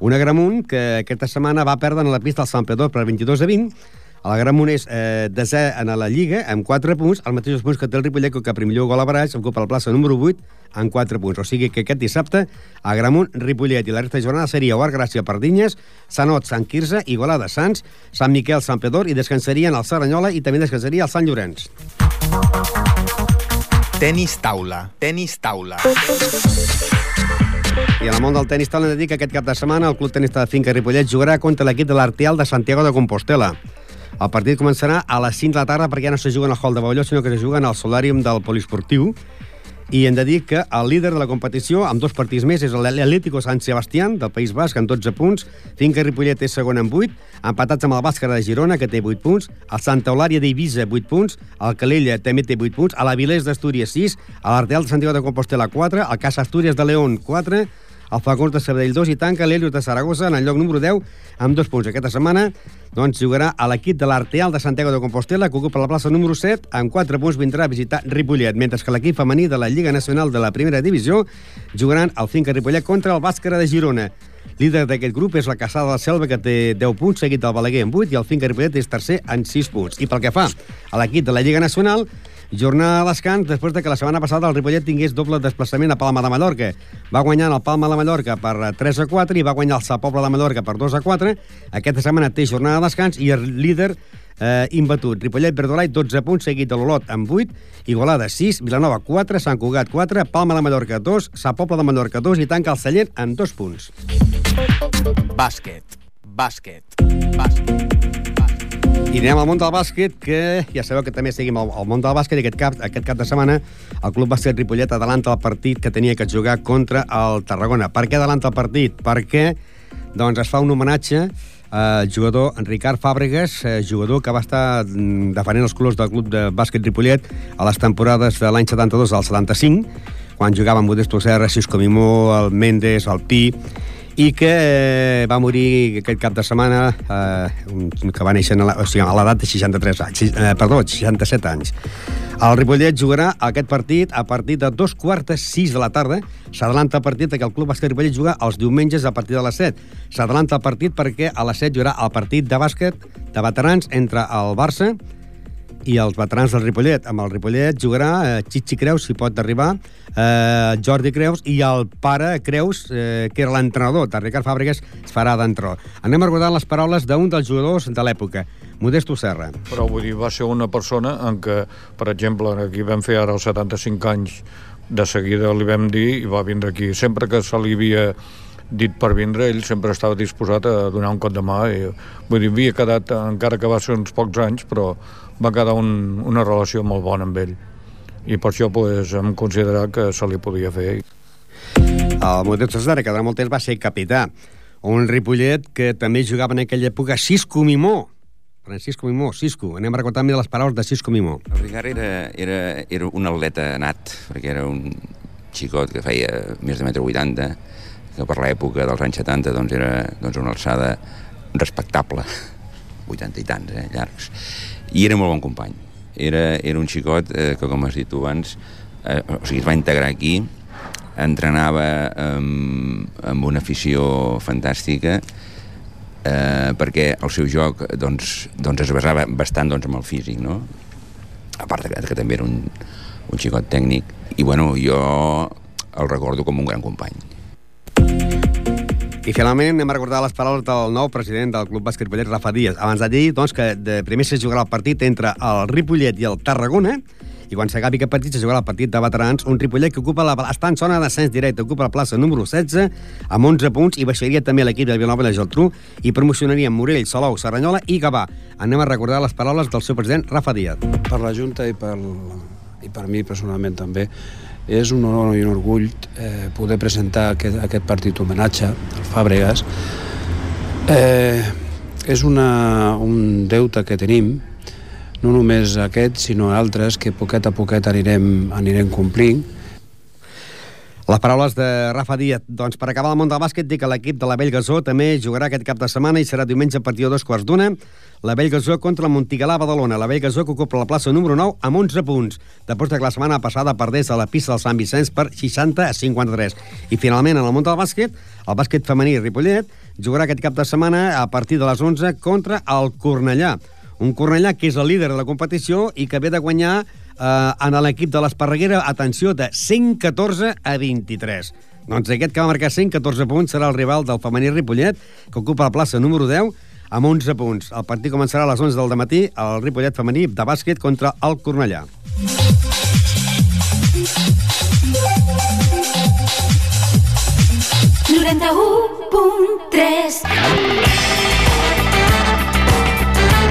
un Agramunt que aquesta setmana va perdre en la pista del Sant Pedor per 22 a 20, el Gramunt és eh, desè en la Lliga, amb 4 punts, els mateixos punts que té el Ripollet, que primer lloc gol a Baraix, ocupa la plaça número 8, amb 4 punts. O sigui que aquest dissabte, a Gramunt, Ripollet i la resta de jornada seria Oar Gràcia Pardinyes, Sanot, Sant Quirze, Igualada, Sants, Sant Miquel, Sant Pedor, i descansarien el Saranyola i també descansaria el Sant Llorenç. Tenis taula. Tenis taula. I en el món del tenis taula hem de dir que aquest cap de setmana el Club Tenis de Finca Ripollet jugarà contra l'equip de l'Arteal de Santiago de Compostela. El partit començarà a les 5 de la tarda perquè ja no se juguen al hall de pavelló, sinó que se juguen al solàrium del poliesportiu. I hem de dir que el líder de la competició, amb dos partits més, és l'Atlético San Sebastián, del País Basc, amb 12 punts. Finca Ripollet és segon amb 8, empatats amb el Bàscara de Girona, que té 8 punts. El Santa Eulària d'Eivissa, 8 punts. El Calella també té 8 punts. A la Vilés d'Astúries, 6. A l'Arteal de Santiago de Compostela, 4. El Casa Astúries de León, 4 el Falcons de Sabadell 2 i tanca l'Helios de Saragossa en el lloc número 10 amb dos punts. Aquesta setmana doncs, jugarà a l'equip de l'Arteal de Santiago de Compostela que ocupa la plaça número 7 amb 4 punts vindrà a visitar Ripollet, mentre que l'equip femení de la Lliga Nacional de la Primera Divisió jugaran al Finca Ripollet contra el Bàscara de Girona. Líder d'aquest grup és la Caçada de la Selva, que té 10 punts, seguit del Balaguer amb 8, i el Finca Ripollet és tercer en 6 punts. I pel que fa a l'equip de la Lliga Nacional, Jornada de descans després de que la setmana passada el Ripollet tingués doble desplaçament a Palma de Mallorca. Va guanyar el Palma de Mallorca per 3 a 4 i va guanyar el Sa Pobla de Mallorca per 2 a 4. Aquesta setmana té jornada de descans i el líder eh, imbatut. Ripollet, Verdolai, 12 punts, seguit de l'Olot amb 8, Igualada 6, Vilanova 4, Sant Cugat 4, Palma de Mallorca 2, Sa Pobla de Mallorca 2 i tanca el Celler amb 2 punts. Bàsquet. Bàsquet. Bàsquet. I anem al món del bàsquet, que ja sabeu que també seguim al, món del bàsquet aquest cap, aquest cap de setmana el Club Bàsquet Ripollet adelanta el partit que tenia que jugar contra el Tarragona. Per què adelanta el partit? Perquè doncs, es fa un homenatge al jugador Ricard Fàbregas, eh, jugador que va estar mm, defendent els colors del Club de Bàsquet Ripollet a les temporades de l'any 72 al 75, quan jugava amb Modesto Serra, Cisco Mimó, el Méndez, el Pi, i que eh, va morir aquest cap de setmana, eh, que va néixer a, o sigui, l'edat de 63 anys, eh, perdó, 67 anys. El Ripollet jugarà aquest partit a partir de dos quartes sis de la tarda. S'adalanta el partit que el Club Bàsquet Ripollet juga els diumenges a partir de les 7. S'adalanta el partit perquè a les 7 jugarà el partit de bàsquet de veterans entre el Barça i els veterans del Ripollet. Amb el Ripollet jugarà eh, Chichi Creus, si pot arribar, eh, Jordi Creus i el pare Creus, eh, que era l'entrenador de Ricard Fàbregas, es farà d'entró. Anem a recordar les paraules d'un dels jugadors de l'època, Modesto Serra. Però vull dir, va ser una persona en què, per exemple, aquí vam fer ara els 75 anys, de seguida li vam dir i va vindre aquí. Sempre que se li havia dit per vindre, ell sempre estava disposat a donar un cop de mà. I, vull dir, havia quedat, encara que va ser uns pocs anys, però va quedar un, una relació molt bona amb ell i per això pues, hem considerat que se li podia fer. El Modesto Cesare, que durant molt temps va ser capità. Un Ripollet que també jugava en aquella època Cisco Mimó. Francisco Mimó, Cisco. Anem a recordar les paraules de Cisco Mimó. El Ricard era, era, era un atleta nat, perquè era un xicot que feia més de metre 80, que per l'època dels anys 70 doncs, era doncs, una alçada respectable, 80 i tants, eh, llargs i era molt bon company. Era, era un xicot eh, que, com has dit tu abans, eh, o sigui, es va integrar aquí, entrenava amb, amb una afició fantàstica, eh, perquè el seu joc doncs, doncs es basava bastant doncs, amb el físic, no? a part que, que també era un, un xicot tècnic, i bueno, jo el recordo com un gran company. I finalment anem a recordar les paraules del nou president del Club Bàsquet Ripollet, Rafa Díaz. Abans de dir doncs, que de primer se jugarà el partit entre el Ripollet i el Tarragona, i quan s'acabi aquest partit se jugarà el partit de veterans, un Ripollet que ocupa la, està en zona d'ascens directe, ocupa la plaça número 16 amb 11 punts i baixaria també l'equip de Vilanova i la Geltrú i promocionaria Morell, Salou, Serranyola i Gavà. Anem a recordar les paraules del seu president Rafa Díaz. Per la Junta i per, i per mi personalment també és un honor i un orgull eh, poder presentar aquest, aquest partit homenatge al Fàbregas. Eh, és una, un deute que tenim, no només aquest, sinó altres que poquet a poquet anirem, anirem complint. Les paraules de Rafa Díaz. Doncs per acabar el món del bàsquet, dic que l'equip de la Vell Gasó també jugarà aquest cap de setmana i serà diumenge a partir de dos quarts d'una. La Vell Gasó contra el Montigalà Badalona. La Vell Gasó que ocupa la plaça número 9 amb 11 punts, després de que la setmana passada perdés a la pista del Sant Vicenç per 60 a 53. I finalment, en el món del bàsquet, el bàsquet femení Ripollet jugarà aquest cap de setmana a partir de les 11 contra el Cornellà. Un Cornellà que és el líder de la competició i que ve de guanyar eh, en l'equip de l'Esparreguera, atenció, de 114 a 23. Doncs aquest que va marcar 114 punts serà el rival del femení Ripollet, que ocupa la plaça número 10, amb 11 punts. El partit començarà a les 11 del matí al Ripollet femení de bàsquet contra el Cornellà.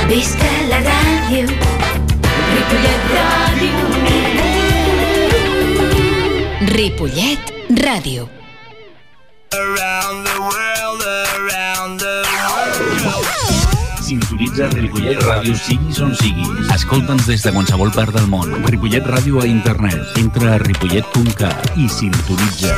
Visca la ràdio, Ripollet Ràdio. Ripollet Ràdio. Sintonitza Ripollet Ràdio siguis on siguis. Escolta'ns des de qualsevol part del món. Ripollet Ràdio a internet. Entra a ripollet.cat i sintonitza.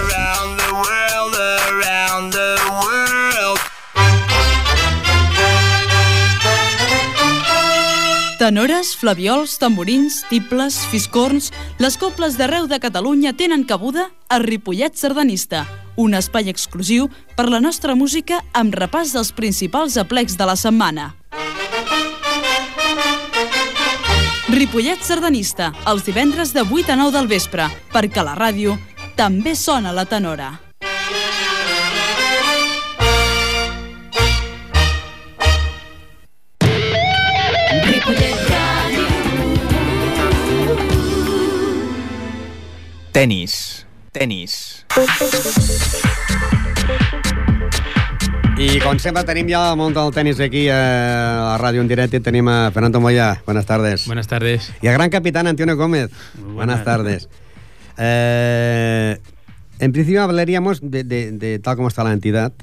Tenores, flaviols, tamborins, tibles, fiscorns... Les cobles d'arreu de Catalunya tenen cabuda a Ripollet Sardanista, un espai exclusiu per la nostra música amb repàs dels principals aplecs de la setmana. Ripollet Sardanista, els divendres de 8 a 9 del vespre, perquè la ràdio també sona la tenora. Tenis. Tenis. I com sempre tenim ja el món del tenis aquí a la ràdio en directe. Tenim a Fernando Moya. Buenas tardes. Buenas tardes. Y al gran capitán Antonio Gómez. Buenas, buenas tardes. Eh, en principio hablaríamos de, de, de, tal como está la entidad,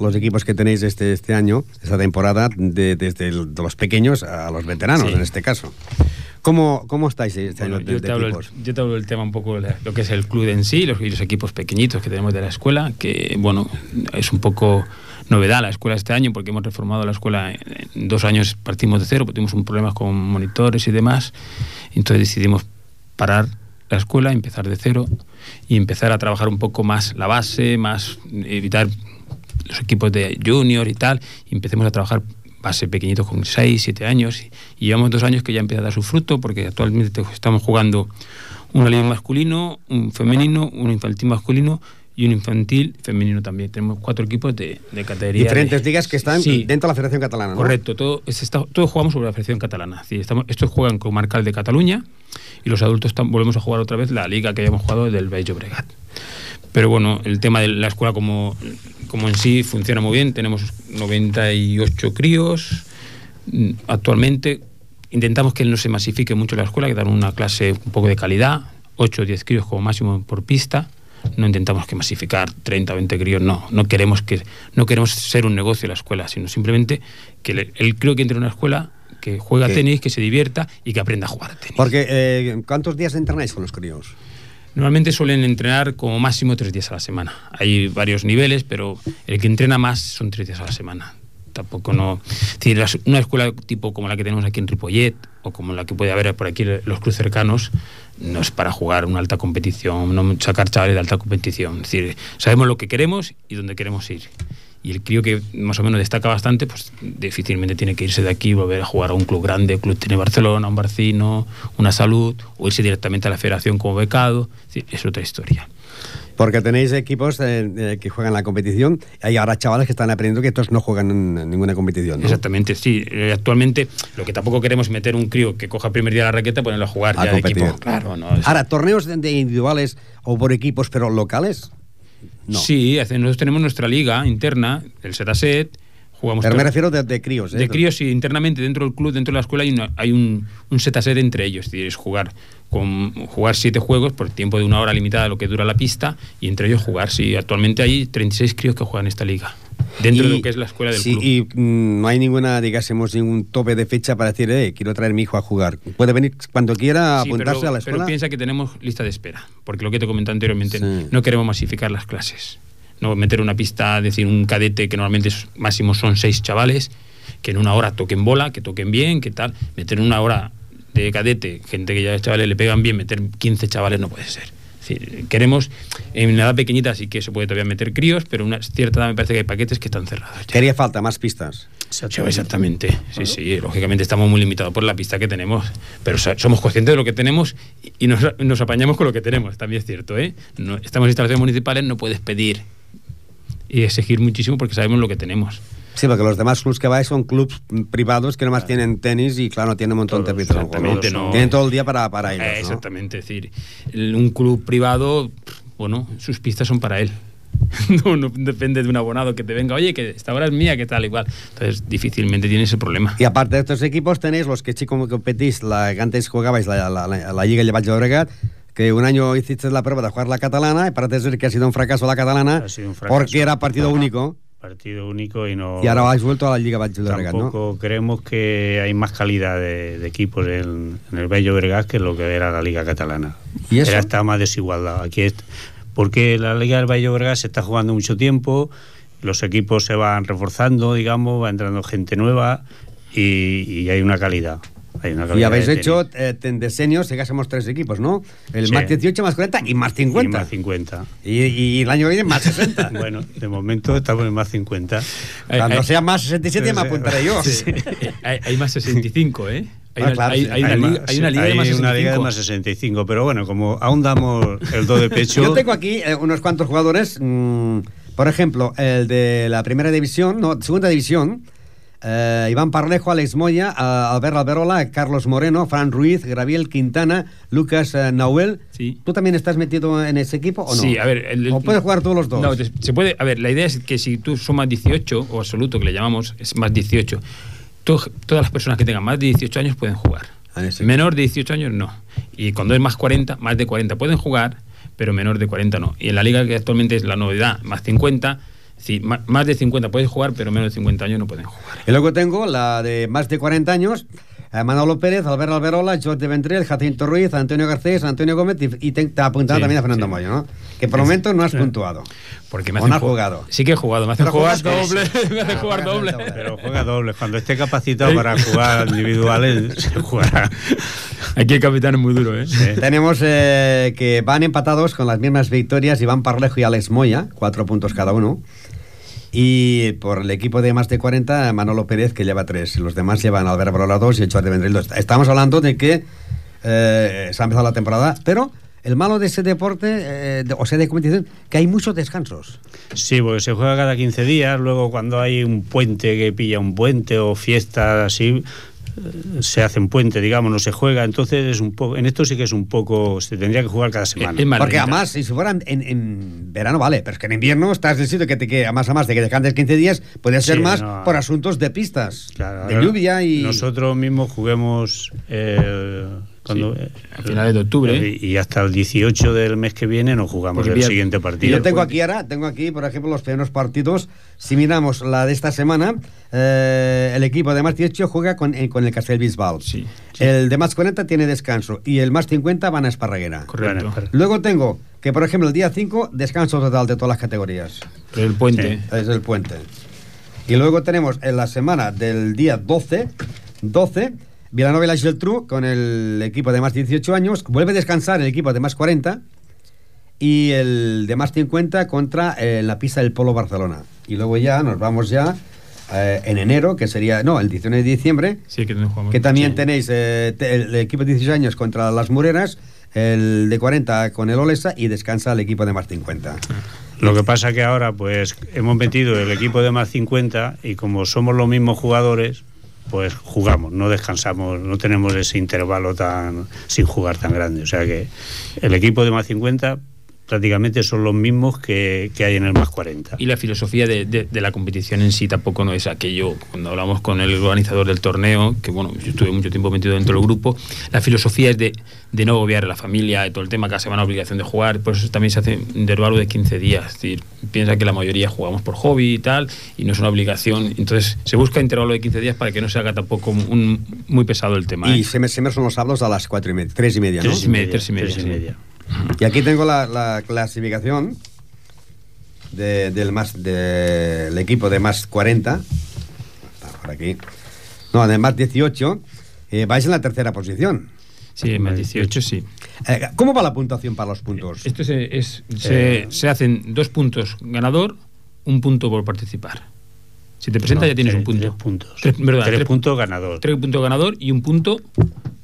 los equipos que tenéis este, este año, esta temporada, de, desde el, de los pequeños a los veteranos, sí. en este caso. ¿Cómo, ¿Cómo estáis este bueno, año de, yo, te de hablo equipos? el, yo te hablo del tema un poco de lo que es el club en sí, los, y los equipos pequeñitos que tenemos de la escuela, que bueno, es un poco novedad la escuela este año porque hemos reformado la escuela en dos años partimos de cero, porque tuvimos un problema con monitores y demás, entonces decidimos parar la escuela, empezar de cero y empezar a trabajar un poco más la base, más evitar los equipos de junior y tal, y empecemos a trabajar base pequeñitos con 6, 7 años y, y, llevamos dos años que ya empieza a dar su fruto porque actualmente estamos jugando una liga masculino, un femenino, un infantil masculino y un infantil femenino también. Tenemos cuatro equipos de, de categoría. Diferentes de, ligas que están sí, dentro de la Federación Catalana, ¿no? Correcto, todo, todos jugamos sobre la Federación Catalana. Sí, estamos, estos juegan con Marcal de Cataluña y los adultos están, volvemos a jugar otra vez la liga que habíamos jugado del Bello Bregat. Pero bueno, el tema de la escuela como, como en sí funciona muy bien. Tenemos 98 críos. Actualmente intentamos que no se masifique mucho la escuela, que dar una clase un poco de calidad. 8 o 10 críos como máximo por pista. No intentamos que masificar 30 o 20 críos, no. No queremos, que, no queremos ser un negocio la escuela, sino simplemente que el, el crío que entre en una escuela que juega ¿Qué? tenis, que se divierta y que aprenda a jugar tenis. Porque, eh, ¿cuántos días entrenáis con los críos? Normalmente suelen entrenar como máximo tres días a la semana. Hay varios niveles, pero el que entrena más son tres días a la semana. Tampoco no. Es decir, una escuela tipo como la que tenemos aquí en Ripollet o como la que puede haber por aquí los clubes cercanos no es para jugar una alta competición, no sacar chavales de alta competición. Es decir, sabemos lo que queremos y dónde queremos ir. Y el crío que más o menos destaca bastante, pues difícilmente tiene que irse de aquí volver a jugar a un club grande, un club tiene Barcelona, un Barcino, una Salud, o irse directamente a la federación como becado. Es, otra historia. Porque tenéis equipos eh, eh, que juegan la competición, hay ahora chavales que están aprendiendo que estos no juegan en ninguna competición. ¿no? Exactamente, sí. Eh, actualmente lo que tampoco queremos es meter un crío que coja el primer día la raqueta y ponerlo a jugar a ya competir. de equipo. Claro, no, es... Ahora, torneos de individuales o por equipos, pero locales. No. Sí, nosotros tenemos nuestra liga interna, el Setaset. Jugamos Pero me refiero de, de críos. ¿eh? De críos, sí, internamente dentro del club, dentro de la escuela, hay, una, hay un, un Setaset entre ellos. Es jugar, con, jugar siete juegos por tiempo de una hora limitada, lo que dura la pista, y entre ellos jugar. Sí, actualmente hay 36 críos que juegan esta liga. Dentro Y- de lo que es la escuela del sí, club. Y mm, no hay ninguna, digásemos, ningún tope de fecha para decir, eh, quiero traer a mi hijo a jugar. Puede venir cuando quiera a Sí, apuntarse pero, a la escuela. Pero piensa que tenemos lista de espera, porque lo que te comenté anteriormente, no queremos masificar las clases. No meter una pista, decir, un cadete que normalmente es- máximo son seis chavales, que en una hora toquen bola, que toquen bien, que tal. Meter en una hora de cadete, gente que ya es chavales le pegan bien, meter 15 chavales no puede ser. Es decir, queremos, en una edad pequeñita sí que se puede todavía meter críos, pero en una cierta edad me parece que hay paquetes que están cerrados. Quería falta más pistas. Sí, exactamente. Sí, sí, lógicamente estamos muy limitados por la pista que tenemos, pero so- somos conscientes de lo que tenemos y- y nos, nos apañamos con lo que tenemos, también es cierto. ¿eh? No, estamos en instalaciones municipales, no puedes pedir y exigir muchísimo porque sabemos lo que tenemos. Sí, porque los demás clubs que vais son clubs mm, privados que nomás tienen tenis y, claro, no tienen un montón de árbitros. exactamente, no. Tienen todo el día para, para ellos, Eh, ¿no? exactamente, es decir, un club privado, bueno, sus pistas son para él. No, no depende de un abonado que te venga, oye, que esta hora es mía, que tal, igual. Entonces, difícilmente tiene ese problema. Y aparte de estos equipos tenéis los que chicos competís, la que antes jugabais la, la, la, la Liga Llevall Llobregat, que un año hiciste la prueba de jugar la catalana y parece ser que ha sido un fracaso la catalana fracaso. porque era partido único Partido único y no. y ahora habéis vuelto a la Liga Llobregat, ¿no? Tampoco creemos que hay más calidad de, de equipos en, en el Bello Bregat que lo que era la Liga Catalana. ¿Y eso? Era está más desigualdad. Aquí es, porque la Liga del Bello Bregat se está jugando mucho tiempo, los equipos se van reforzando, digamos, va entrando gente nueva y, y hay una calidad. Hay una Y habéis hecho eh, en desenios, que somos tres equipos, ¿no? El Sí. más 18, más 40 y más 50. Y más 50. Y, y el año que viene más 60. bueno, de momento estamos en más 50. Cuando sea más 67 me apuntaré yo. Sí. hay, hay más 65, ¿eh? Hay, Ah, una, claro, hay- sí. hay una Hay liga, una de más 65. una liga de más 65, pero bueno, como aún damos el do de pecho. Yo tengo aquí eh, unos cuantos jugadores, mm, por ejemplo, el de la primera división, no, segunda división, eh, Iván Parlejo, Alex Moya, eh, Albert Alberola, Carlos Moreno, Fran Ruiz, Graviel Quintana, Lucas eh, Nauel. ¿Tú también estás metido en ese equipo o no? Sí, a ver. el- ¿O puedes jugar todos los dos? No, se puede. A ver, la idea es que si tú sumas 18, o absoluto que le llamamos, es más 18, to- todas las personas que tengan más de 18 años pueden jugar. Menor de 18 años no. Y cuando es más 40, más de 40 pueden jugar, pero menor de 40 no. Y en la liga que actualmente es la novedad, más 50, sí, más de 50 pueden jugar, pero menos de 50 años no pueden jugar. Y luego tengo la de más de 40 años, eh, Manolo Pérez, Albert Alberola, Jorge Ventrell, Jacinto Ruiz, Antonio Garcés, Antonio Gómez y, y te, te ha apuntado Sí, también a Fernando sí. Moyo, ¿no? Que por el momento no has puntuado. Porque me ¿O no has ju- jugado? Sí que he jugado, me hacen jugar doble, me hacen jugar doble. Pero juega doble. Cuando esté capacitado para jugar individuales, se jugará. Aquí el capitán es muy duro, ¿eh? Tenemos eh, que van empatados con las mismas victorias Iván Parlejo y Alex Moya, cuatro puntos cada uno. Y por el equipo de más de 40, Manolo Pérez, que lleva tres. Los demás llevan Albert Barola 2 y el Jordi Vendrell 2. Estamos hablando de que eh, se ha empezado la temporada, pero el malo de ese deporte, eh, de- o sea, de competición, que hay muchos descansos. Sí, porque se juega cada 15 días, luego cuando hay un puente que pilla un puente o fiesta así, se hace un puente, digamos, no se juega, entonces es un poco, en esto sí que es un poco, se tendría que jugar cada semana. Porque además, si fueran en, en verano, vale, pero es que en invierno estás en el sitio que te que además, además de que descanses 15 días, puede ser Sí, más no. por asuntos de pistas, Claro, de lluvia y... Nosotros mismos juguemos eh, cuando, Sí, eh, a finales de octubre. Y, y hasta el 18 del mes que viene nos jugamos Porque el siguiente Y partido. yo tengo aquí ahora, tengo aquí, por ejemplo, los primeros partidos. Si miramos la de esta semana, eh, el equipo de más 18 juega con, eh, con el Castellbisbal. El de más 40 tiene descanso y el más 50 van a Esparraguera. Correcto. Luego tengo que, por ejemplo, el día 5, descanso total de todas las categorías. El puente. Es el puente. Y luego tenemos en la semana del día 12, 12 Villanova y la Geltrú con el equipo de más 18 años. Vuelve a descansar el equipo de más 40 y el de más 50 contra eh, la pista del Polo Barcelona. Y luego ya nos vamos ya eh, en enero, que sería, no, el 19 de diciembre, Sí, que no jugamos. que también tenéis eh, te- el, equipo de 16 años contra las Mureras, el de 40 con el Olesa y descansa el equipo de más 50. Lo que pasa que ahora pues hemos metido el equipo de más 50 y como somos los mismos jugadores, pues jugamos, no descansamos, no tenemos ese intervalo tan sin jugar tan grande. O sea que el equipo de más 50 prácticamente son los mismos que, que hay en el más 40. Y la filosofía de, de- de la competición en sí tampoco no es aquello. Cuando hablamos con el organizador del torneo, que bueno, yo estuve mucho tiempo metido dentro del grupo, la filosofía es de, de no obviar a la familia, de todo el tema, cada semana obligación de jugar, por eso también se hace un intervalo de 15 días. Es decir, piensa que la mayoría jugamos por hobby y tal, y no es una obligación. Entonces se busca intervalo de 15 días para que no se haga tampoco un, muy pesado el tema. Y ¿eh? siempre, siempre son los sábados a las cuatro y media, tres y media, ¿no? Tres y media, tres y media, tres y sí. media. Y aquí tengo la, la clasificación de- del más del equipo de más 40. Está por aquí. No, de más 18. eh, vais en la tercera posición. Sí, más 18, sí. Eh, ¿Cómo va la puntuación para los puntos? Esto se, es- se, Eh. se hacen dos puntos ganador, un punto por participar. Si te presentas No, ya tienes tres- un punto. tres puntos. Tres puntos ganador. Tres puntos ganador y un punto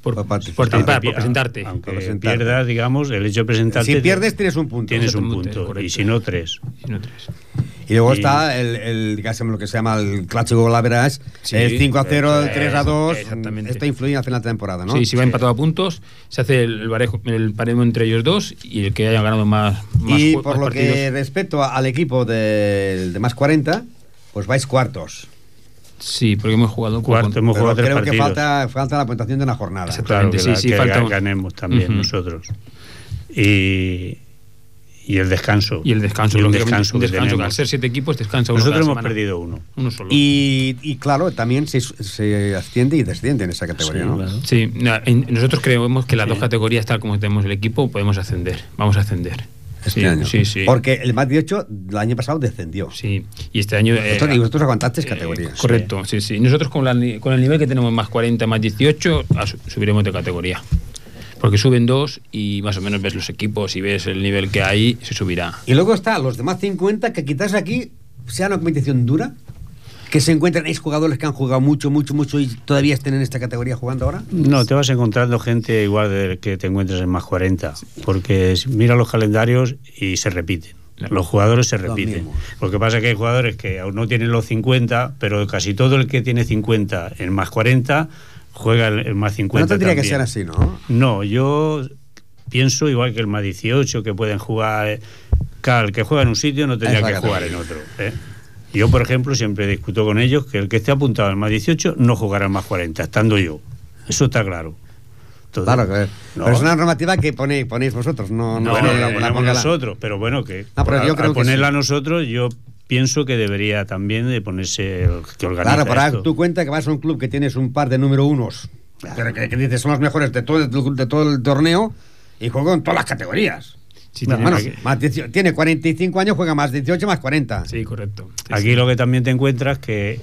por, participar, por presentarte. Aunque Por pierdas, digamos, el hecho de presentarte. Si pierdes, tienes un punto. Tienes un punto. correcto. Y si no, tres. Y no tres. Y luego Y- está el, el, digamos, lo que se llama el clásico Golaveras, Sí, el 5 a 0, el eso 3 a es, 2. exactamente. Esto influye al final de la temporada, ¿no? Sí, si va empatado a puntos, se hace el, barejo- el paremo entre ellos dos y el que haya ganado más, más Y por más lo que partidos. respecto a- al equipo de, de más 40, pues vais cuartos. Sí, porque hemos jugado Cuarto, con- hemos Pero jugado tres creo que partidos. falta, falta la puntuación de una jornada. Claro, que, sí, la- sí, que falta ganemos también nosotros. Y, y el descanso. Y el descanso, Y el descanso que descanso, que al ser siete equipos descansa uno Nosotros hemos semana. perdido uno. Uno solo. Y, y claro, también se, se asciende y desciende en esa categoría, Sí, ¿no? claro. Sí, nosotros creemos que las dos categorías, tal como tenemos el equipo, podemos ascender. Vamos a ascender. Este sí, año. Sí, sí. Porque el más 18 el año pasado descendió. Sí, y este año... eh, Vosotros, y vosotros aguantasteis categorías. Correcto, sí, sí. Nosotros con, la con el nivel que tenemos más 40, más 18, a su- subiremos de categoría. Porque suben dos y más o menos ves los equipos y ves el nivel que hay, se subirá. Y luego está los demás 50 que quizás aquí sea una competición dura. Que se encuentran jugadores que han jugado mucho, mucho, mucho y todavía estén en esta categoría jugando ahora. No, te vas encontrando gente igual de que te encuentres en más 40, porque mira los calendarios y se repiten. Los jugadores se repiten. mismos. Lo que pasa es que hay jugadores que aún no tienen los 50, pero casi todo el que tiene 50 en más 40 juega el más 50. no tendría que ser así, ¿no? No, yo pienso igual que el más 18, que pueden jugar. Claro, el que juega en un sitio no tendría que jugar en otro. ¿eh? Yo, por ejemplo, siempre discuto con ellos que el que esté apuntado al más 18 no jugará al más 40, estando yo. Eso está claro. Entonces, Claro, que no. pero es una normativa que ponéis, ponéis vosotros, no, no, bueno, la ponemos la- nosotros, pero bueno, que No, pero al- yo creo al que ponerla sí. nosotros, yo pienso que debería también de ponerse el que Claro, para esto. tu cuenta que vas a un club que tienes un par de número unos, pero que, que dices son los mejores de todo, el- de todo el torneo y juegan en todas las categorías. Sí, Bueno, tiene- bueno, más 18 tiene 45 años, juega más 18 más 40. Sí, correcto. Sí, Aquí sí. lo que también te encuentras que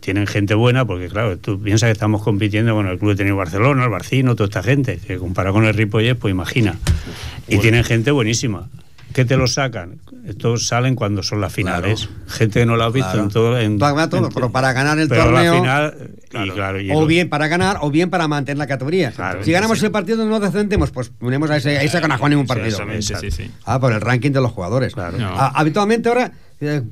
tienen gente buena, porque claro, tú piensas que estamos compitiendo con el Club de Tenis Barcelona, el Barcino, toda esta gente, que comparado con el Ripollet, pues imagina. Y tienen gente buenísima. ¿Qué te lo sacan? Estos salen cuando son las finales. Gente que no lo ha visto Claro. en todo. En, todo, en- pero para ganar el pero torneo, la final, y claro, y o lo- bien para ganar o bien para mantener la categoría. Claro, si ganamos sí. el partido no descendemos, pues ponemos a ese, a ese Juan en un partido. Exactamente, sí, sí. Ah, por el ranking de los jugadores. Claro. No. Ah, habitualmente ahora, eh,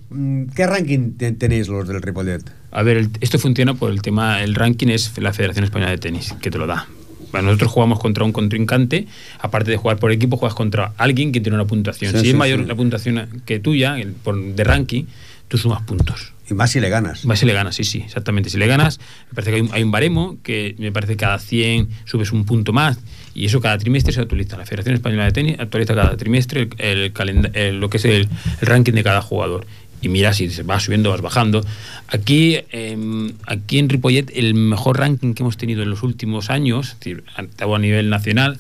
¿qué ranking te- tenéis los del Ripollet? A ver, el- esto funciona por el tema, el ranking es la Federación Española de Tenis, que te lo da. Bueno, nosotros jugamos contra un contrincante, aparte de jugar por equipo, juegas contra alguien que tiene una puntuación. Sí, si sí, es mayor sí. la puntuación que tuya, el- por, de ranking, tú sumas puntos. Y más si le ganas. Más si le ganas, sí, sí, exactamente. Si le ganas, me parece que hay un, hay un baremo que me parece que cada 100 subes un punto más y eso cada trimestre se actualiza. La Federación Española de Tenis actualiza cada trimestre el, el el- lo que es el, el ranking de cada jugador. Y mira si se va subiendo, vas bajando. Aquí, em, aquí en Ripollet, el mejor ranking que hemos tenido en los últimos años, es decir, a nivel nacional,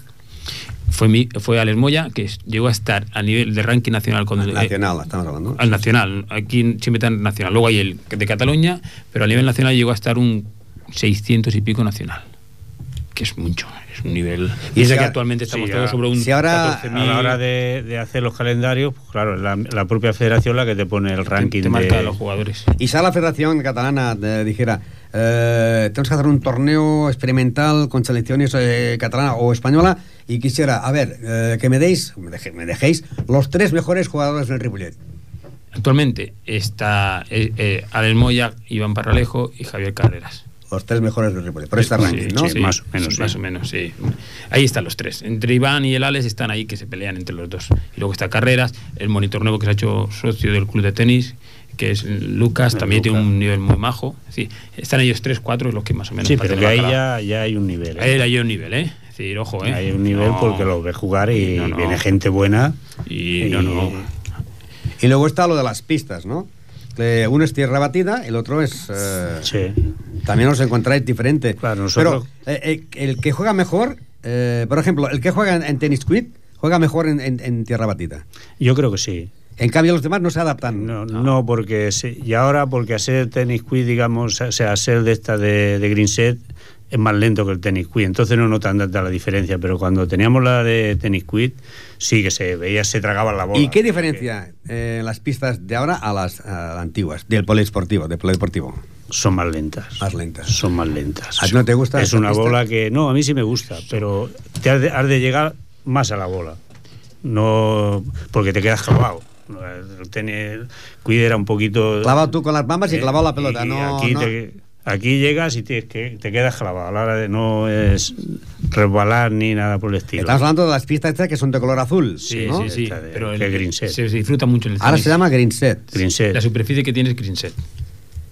fue, mi, fue Alex Moya, que llegó a estar a nivel de ranking nacional con el- Nacional, estamos hablando. al nacional. Aquí siempre está en nacional. Luego hay el de Cataluña, pero a nivel nacional llegó a estar un 600 y pico nacional. Que es mucho, es un nivel. Y es que a- actualmente estamos sí, todos a- sobre un si ahora- 14.000. a la hora de, de hacer los calendarios, pues claro, la, la propia federación la que te pone el ranking te marca de los jugadores. Y si ahora la Federación Catalana eh, dijera, eh, tenemos que hacer un torneo experimental con selecciones eh, catalana o española y quisiera, a ver, eh, que me deis, me, deje- me dejéis los tres mejores jugadores del Ripollet. Actualmente está eh, eh, Alex Moya, Iván Parralejo y Javier Carreras. Los tres mejores del Ripollet, por este ranking, ¿no? Sí, más o menos, más o menos, sí. Ahí están los tres. Entre Iván y el Alex están ahí que se pelean entre los dos. Y luego está Carreras, el monitor nuevo que se ha hecho socio del club de tenis, que es Lucas, también tiene un nivel muy majo. Sí, están ellos tres, cuatro, los que más o menos. Sí, pero que ahí bacalao. ya, ya hay un nivel. ¿eh? Ahí hay un nivel, ¿eh? Es decir, ojo, ¿eh? Hay un nivel No. porque lo ves jugar y No, no. viene gente buena. Y no, no. Y luego está lo de las pistas, ¿no? Que uno es tierra batida, el otro es... eh, También os encontráis diferente. nosotros- Pero eh, eh, el que juega mejor, eh, por ejemplo, el que juega en, en tenis quid, juega mejor en, en- en tierra batida. Yo creo que sí. En cambio, los demás no se adaptan. No, no, porque sí, y ahora porque hacer tenis quiz, digamos, o sea, hacer de esta de, de green set es más lento que el tenis quiz, entonces no notan tanta la diferencia, pero cuando teníamos la de tenis quiz, sí que se veía, se tragaban la bola. ¿Y qué diferencia eh, las pistas de ahora a las a antiguas, del polideportivo, del polideportivo? Son más lentas. Más lentas. Son más lentas. ¿A ti no te gusta Es una pista? bola que, no, a mí sí me gusta, pero te has de, has de llegar más a la bola. No, porque te quedas clavado. El tenis quiz era un poquito... Clavado tú con las mamas y Eh, clavado la pelota, y no... aquí, no. Te, aquí llegas y tienes que, te quedas clavado. A la hora de no es resbalar ni nada por el estilo. Estamos hablando de las pistas estas que son de color azul. Sí, ¿no? sí, sí. Pero el- green set. se disfruta mucho en el Ahora tenis. se llama green set. Green set. La superficie que tiene es green set.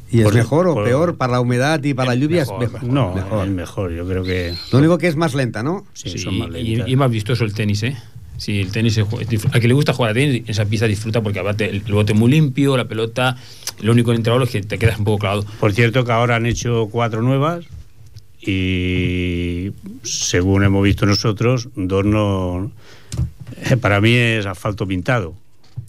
¿Y es Por- mejor o por- peor para la humedad y para la lluvia? mejor, es mejor. No, mejor. es mejor. Yo creo que Lo único que es más lenta, ¿no? sí, son más y, lentas. y es más vistoso el tenis, ¿eh? Sí, el tenis, se juega- disfr- a que le gusta jugar a tenis, en esa pista disfruta porque aparte el, el bote es muy limpio, la pelota, lo único en el intervalo es que te quedas un poco clavado. Por cierto que ahora han hecho cuatro nuevas y según hemos visto nosotros, dos no... eh, Para mí es asfalto pintado.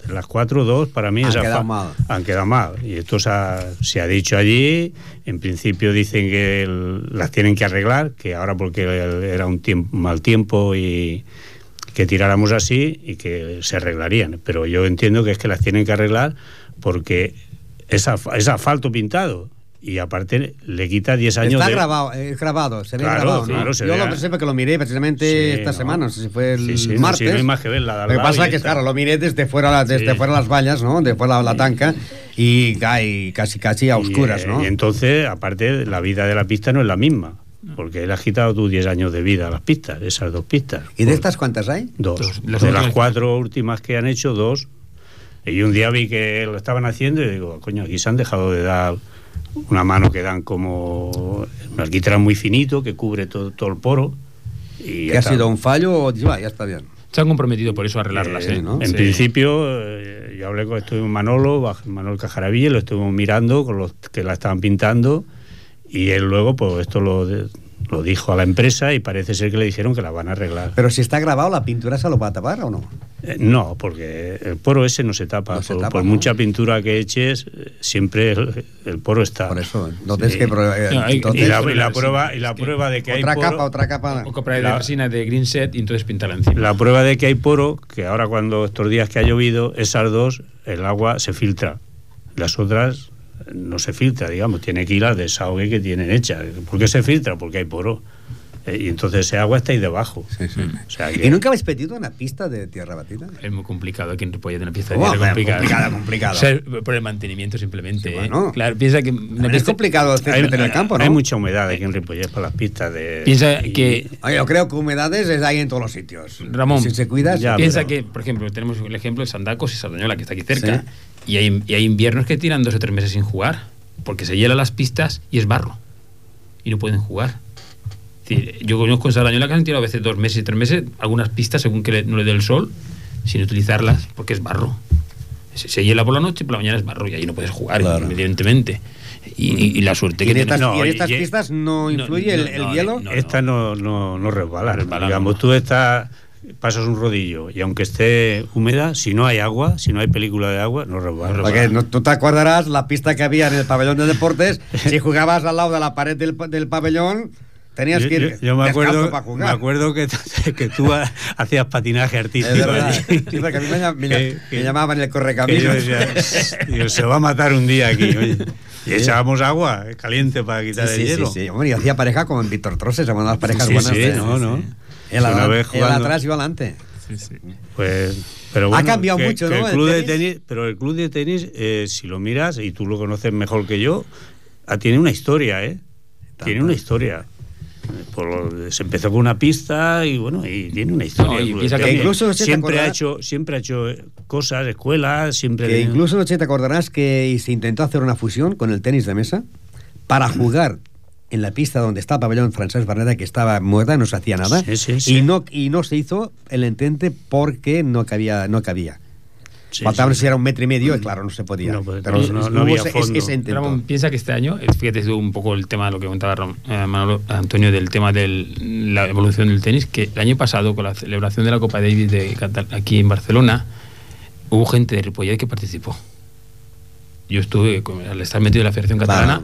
De las cuatro, dos para mí Han es quedado asfalto. mal. Han quedado mal. Y esto se ha, se ha dicho allí. En principio dicen que el- las tienen que arreglar, que ahora porque el- era un tiempo, mal tiempo y que tiráramos así y que se arreglarían. Pero yo entiendo que es que las tienen que arreglar porque es, af- es asfalto pintado. Y aparte le quita 10 años Está de... grabado, es grabado, se ve Claro, grabado, ¿no? claro, se Yo lo sé porque lo miré precisamente Sí, esta ¿no? semana, no sé si fue el Sí, no, martes. sí, no hay más que ver la Lo que pasa y es que, está. claro, lo miré desde fuera, desde fuera las vallas, ¿no? De fuera la tanca y cae casi, casi a oscuras, y, eh, ¿no? Y entonces, aparte, la vida de la pista no es la misma. Porque le has quitado tú 10 años de vida a las pistas, esas dos pistas. ¿Y de estas cuántas hay? Dos. Dos. Las de las cuatro últimas que han hecho, dos. Y un día vi que lo estaban haciendo y digo, coño, aquí se han dejado de dar una mano que dan como un alquitrán muy finito que cubre todo, todo el poro. Y ¿Que ya ha está. sido un fallo o ya, está bien? Se han comprometido por eso a arreglarlas, Eh, ¿eh? ¿no? En Sí. principio, eh, yo hablé con estuve con Manolo, Manuel Cajaravilla, lo estuvimos mirando con los que la estaban pintando y él luego, pues esto lo, de- lo dijo a la empresa y parece ser que le dijeron que la van a arreglar. Pero si está grabado, ¿la pintura se lo va a tapar o no? Eh, no, porque el poro ese no se tapa. No se por tapa, por ¿no? mucha pintura que eches, siempre el, el poro está. Por eso, entonces que eh, No, hay- entonces- y la, y prueba, y la prueba de que hay otra poro, capa, otra capa. O comprar de La- resina de green set y entonces pintarla encima. La prueba de que hay poro, que ahora cuando estos días que ha llovido, esas dos, el agua se filtra. Las otras no se filtra, digamos, tiene que ir al desahogue que tienen hecha. ¿Por qué se filtra? Porque hay poro. Eh, y entonces ese agua está ahí debajo. O sea que- ¿Y nunca habéis pedido una pista de tierra batida? Es muy complicado aquí en Ripollet, una pieza de Oh, tierra hombre, complicada. complicada, complicada. O sea, por el mantenimiento simplemente. ¿eh? bueno. Claro, piensa que... También es complicado césped en el campo, ¿no? Hay mucha humedad aquí en Ripollet para las pistas de... Piensa y- que... Oye, yo creo que humedades es ahí en todos los sitios. Ramón, si se cuida, Ya, piensa pero- que, por ejemplo, tenemos el ejemplo de Sandacos y Sardañola, que está aquí cerca, y, hay, y hay inviernos que tiran dos o tres meses sin jugar, porque se hielan las pistas y es barro, y no pueden jugar. Decir, yo conozco en Sardañola que han tirado a veces dos meses y tres meses algunas pistas según que le- no le dé el sol, sin utilizarlas, porque es barro. Se, se hiela por la noche y por la mañana es barro, y ahí no puedes jugar, evidentemente. Y, y- y la suerte ¿Y que en estas, tenemos- y en estas y- pistas no influye el, el no, hielo? no, Esta no, no, no resbala. resbala, Digamos, no. tú estás, pasas un rodillo y aunque esté húmeda, si no hay agua, si no hay película de agua, no resbala. Porque no- tú te acordarás la pista que había en el pabellón de deportes. si jugabas al lado de la pared del, del pabellón, tenías Yo, que ir yo- yo me acuerdo, para me jugar. acuerdo que, que tú ha- hacías patinaje Es artístico. Sí, porque a mí me, me Que- me llamaban el yo decía, "Dios, se va a matar un día aquí. oye". Y echábamos agua caliente para quitar Sí, el sí, hielo. sí, sí. Hombre, y hacía pareja con Víctor Troses, se las parejas Sí, buenas. sí, de- no, no. Vez el jugando- atrás y adelante. Pues, pero Ha bueno, cambiado que- mucho, que ¿no? El el club de tenis. tenis, pero el club de tenis, eh, si lo miras y tú lo conoces mejor que yo, ah, tiene una historia, ¿eh? tiene una historia. Por se empezó con una pista y bueno, y tiene una historia. No, y que incluso siempre ha hecho, siempre ha hecho cosas, escuelas, siempre Que incluso, Noche, te acordarás que se intentó hacer una fusión con el tenis de mesa para jugar en la pista donde está el pabellón Francesc Berneda, que estaba muerta, no se hacía nada. Sí, sí, sí. Y, no, y no se hizo el intente porque no cabía. No cabía. Sí. si era un metro y medio, y claro, no se podía. No, pues, Pero no- no- no hubo había ese- fondo. ese intento. Ramón, piensa que este año, fíjate un poco el tema de lo que comentaba Ram- eh, Manolo- Antonio del tema de la evolución del tenis, que el año pasado con la celebración de la Copa Davis de Catal- aquí en Barcelona, hubo gente de Ripollet que participó. Yo estuve, con- al estar metido en la Federación Catalana,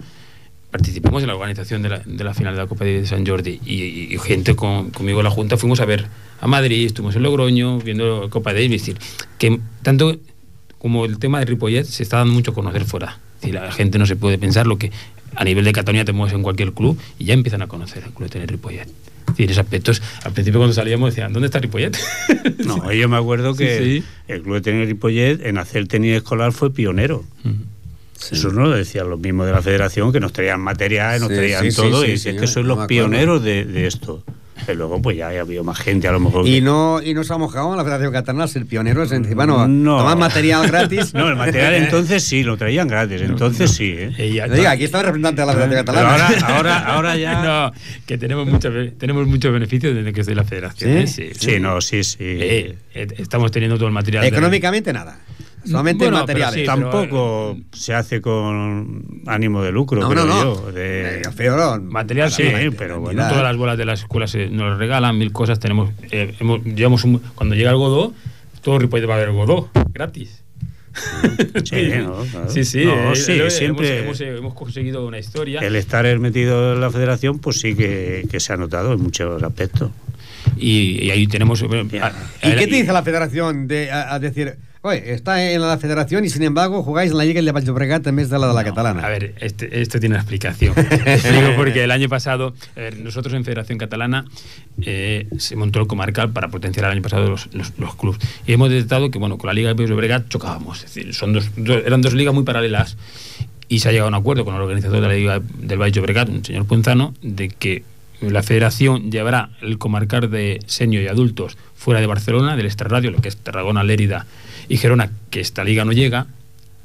participamos en la organización de la, de la final de la Copa Davis de San Jordi y, y gente con- conmigo en la Junta fuimos a ver a Madrid, estuvimos en Logroño viendo la Copa Davis, es decir, que tanto como el tema de Ripollet se está dando mucho a conocer fuera. Decir, la gente no se puede pensar lo que a nivel de Cataluña te mueves en cualquier club y ya empiezan a conocer el club de Ripollet. Es decir, esos aspectos, al principio cuando salíamos decían, ¿dónde está Ripollet? No, yo me acuerdo que Sí, sí. el Club de Ripollet en hacer tenis escolar fue pionero. Eso no lo decían los mismos de la federación, que nos traían material, nos Sí, traían sí, todo, sí, y sí, es que sois los pioneros de, de esto. Y luego pues ya ha habido más gente, a lo mejor. Y no, y no se ha mojado en la Federación Catalana ser pioneros en decir, bueno, No. tomad material gratis. No, el material entonces sí, lo traían gratis, entonces sí. ¿eh? Diga, aquí está el representante de la Federación Pero Catalana. ahora, ahora, ahora ya. No, que tenemos muchos tenemos muchos beneficios desde que estoy en la federación. ¿Sí? ¿eh? Sí, no, sí, sí. Eh, eh, estamos teniendo todo el material. de- Económicamente nada. Solamente Bueno, materiales. pero- Tampoco se hace con ánimo de lucro, No, creo no, no. yo. De... Material sí, pero no bueno. todas las bolas de las escuelas se- nos regalan, mil cosas. Tenemos, eh, hemos- llevamos un- cuando llega el Godó, todo Ripollet va a haber Godó, gratis. Sí, ¿no? Claro. sí, sí, No, eh, sí, hemos- siempre- hemos, hemos- hemos conseguido una historia. El estar metido en la federación, pues sí que, que se ha notado en muchos aspectos. Y, y ahí tenemos. bueno, a- ¿Y qué te dice la Federación de, a, a decir, oye, está en la Federación y sin embargo jugáis en la Liga de Valle Llobregat en vez de la de la Catalana? A ver, este- esto tiene una explicación. Explico porque el año pasado, ver, nosotros en Federación Catalana eh, se montó el comarcal para potenciar el año pasado los, los, los clubes. Y hemos detectado que, bueno, con la Liga de País de Llobregat chocábamos. Es decir, son dos, dos- eran dos ligas muy paralelas. Y se ha llegado a un acuerdo con el organizador de la Liga del Valle de Llobregat, un señor Punzano, de que la federación llevará el comarcal de senior y adultos fuera de Barcelona, del extrarradio, lo que es Tarragona, Lérida y Gerona, que esta liga no llega,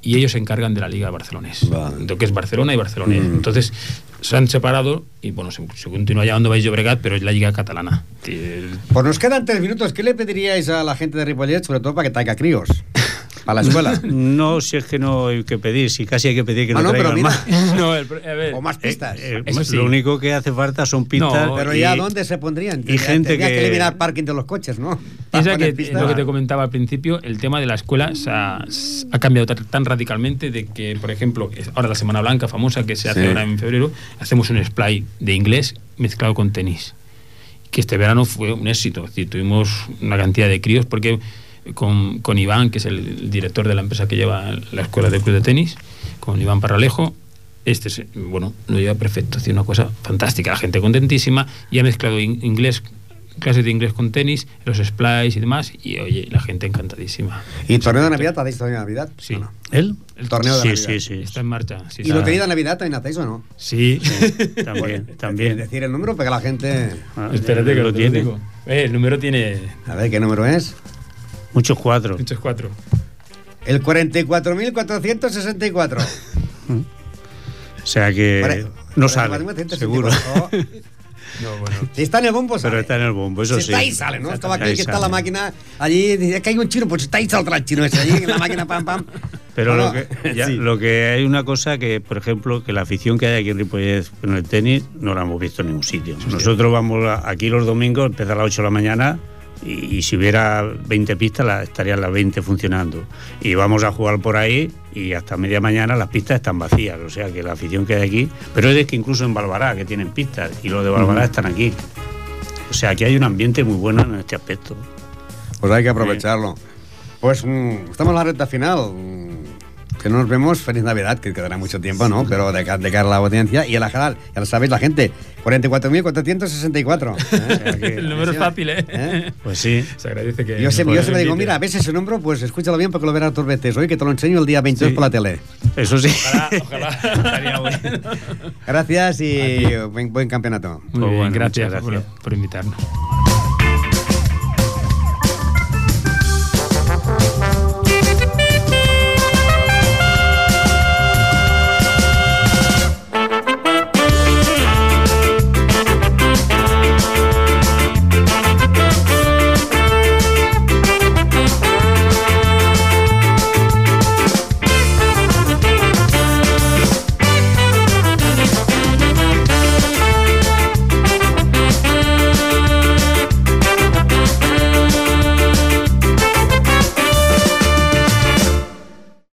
y ellos se encargan de la Liga Barcelonés, de lo que es Barcelona y Barcelonés. Entonces se han separado y bueno, se, se continúa llamando Baix Llobregat, pero es la Liga Catalana. El- Pues nos quedan tres minutos. ¿Qué le pediríais a la gente de Ripollet, sobre todo para que traiga críos? Para la escuela. No, si es que no hay que pedir, si casi hay que pedir que Ah, no, no, pero traigan mira. más. No, el pro- a ver, o más pistas. Eh, Eso sí. Lo único que hace falta son pistas. No, pero y- ya, ¿dónde se pondrían? y gente Tendría que- eliminar parking de los coches, ¿no? Piensa que pistas. lo que te comentaba al principio, el tema de la escuela se ha, ha cambiado tan, radicalmente de que, por ejemplo, ahora la Semana Blanca famosa que se hace Sí. ahora en febrero, hacemos un splay de inglés mezclado con tenis. Que este verano fue un éxito. Es decir, tuvimos una cantidad de críos porque con, con Iván, que es el director de la empresa que lleva la escuela de club de tenis, con Iván Parralejo, este, bueno, lo lleva perfecto, decir, una cosa fantástica, la gente contentísima, y ha mezclado in- inglés, clases de inglés con tenis, los splice y demás, y oye, la gente encantadísima. ¿Y torneo de Navidad? ¿Hacéis torneo de Navidad? Sí. ¿O no? ¿Él? El torneo de sí, Navidad. sí, sí. Está en marcha. sí, ¿Y está- lotería de Navidad también hacéis o no? Sí. También, Es también. decir, el número para que la gente... Ah, Espérate que lo lo tiene. tiene. Eh, el número tiene A ver, ¿qué número es? Muchos cuatro. muchos cuatro. El 44.464. O sea que no sale, seguro. Oh, No, bueno. Si está en el bombo, sale. Pero está en el bombo, eso si sí. está ahí, sale, ¿no? Estaba aquí, que está la máquina allí, dice que hay un chino, pues está ahí saldrá el chino ese allí, en la máquina, pam, pam. Pero Bueno, lo, que, ya- sí. lo que hay una cosa que, por ejemplo, que la afición que hay aquí en Ripollet con el tenis no la hemos visto en ningún sitio. Nosotros vamos a- aquí los domingos, empieza a las 8 de la mañana y, y si hubiera 20 pistas la- estarían las 20 funcionando. Y vamos a jugar por ahí y hasta media mañana las pistas están vacías. O sea que la afición que hay aquí, pero es que incluso en Balbará que tienen pistas y los de Balbará están aquí. O sea que hay un ambiente muy bueno en este aspecto. Pues hay que aprovecharlo. Pues mm, estamos en la recta final. Que no nos vemos, feliz Navidad, que quedará mucho tiempo, ¿no? Pero de, de cara a la audiencia y a la general, ya lo sabéis, la gente, 44.464. ¿eh? El número es fácil, ¿eh? ¿Eh? Pues sí. Se agradece que. Yo, siempre, yo siempre digo, mira, a veces ese número, pues escúchalo bien porque lo verás dos veces hoy, que te lo enseño el día 22 Sí. por la tele. Eso sí. Ojalá, ojalá. Bueno. Gracias y buen, buen campeonato. Muy bien, bueno, gracias, muchas por- gracias. por invitarnos.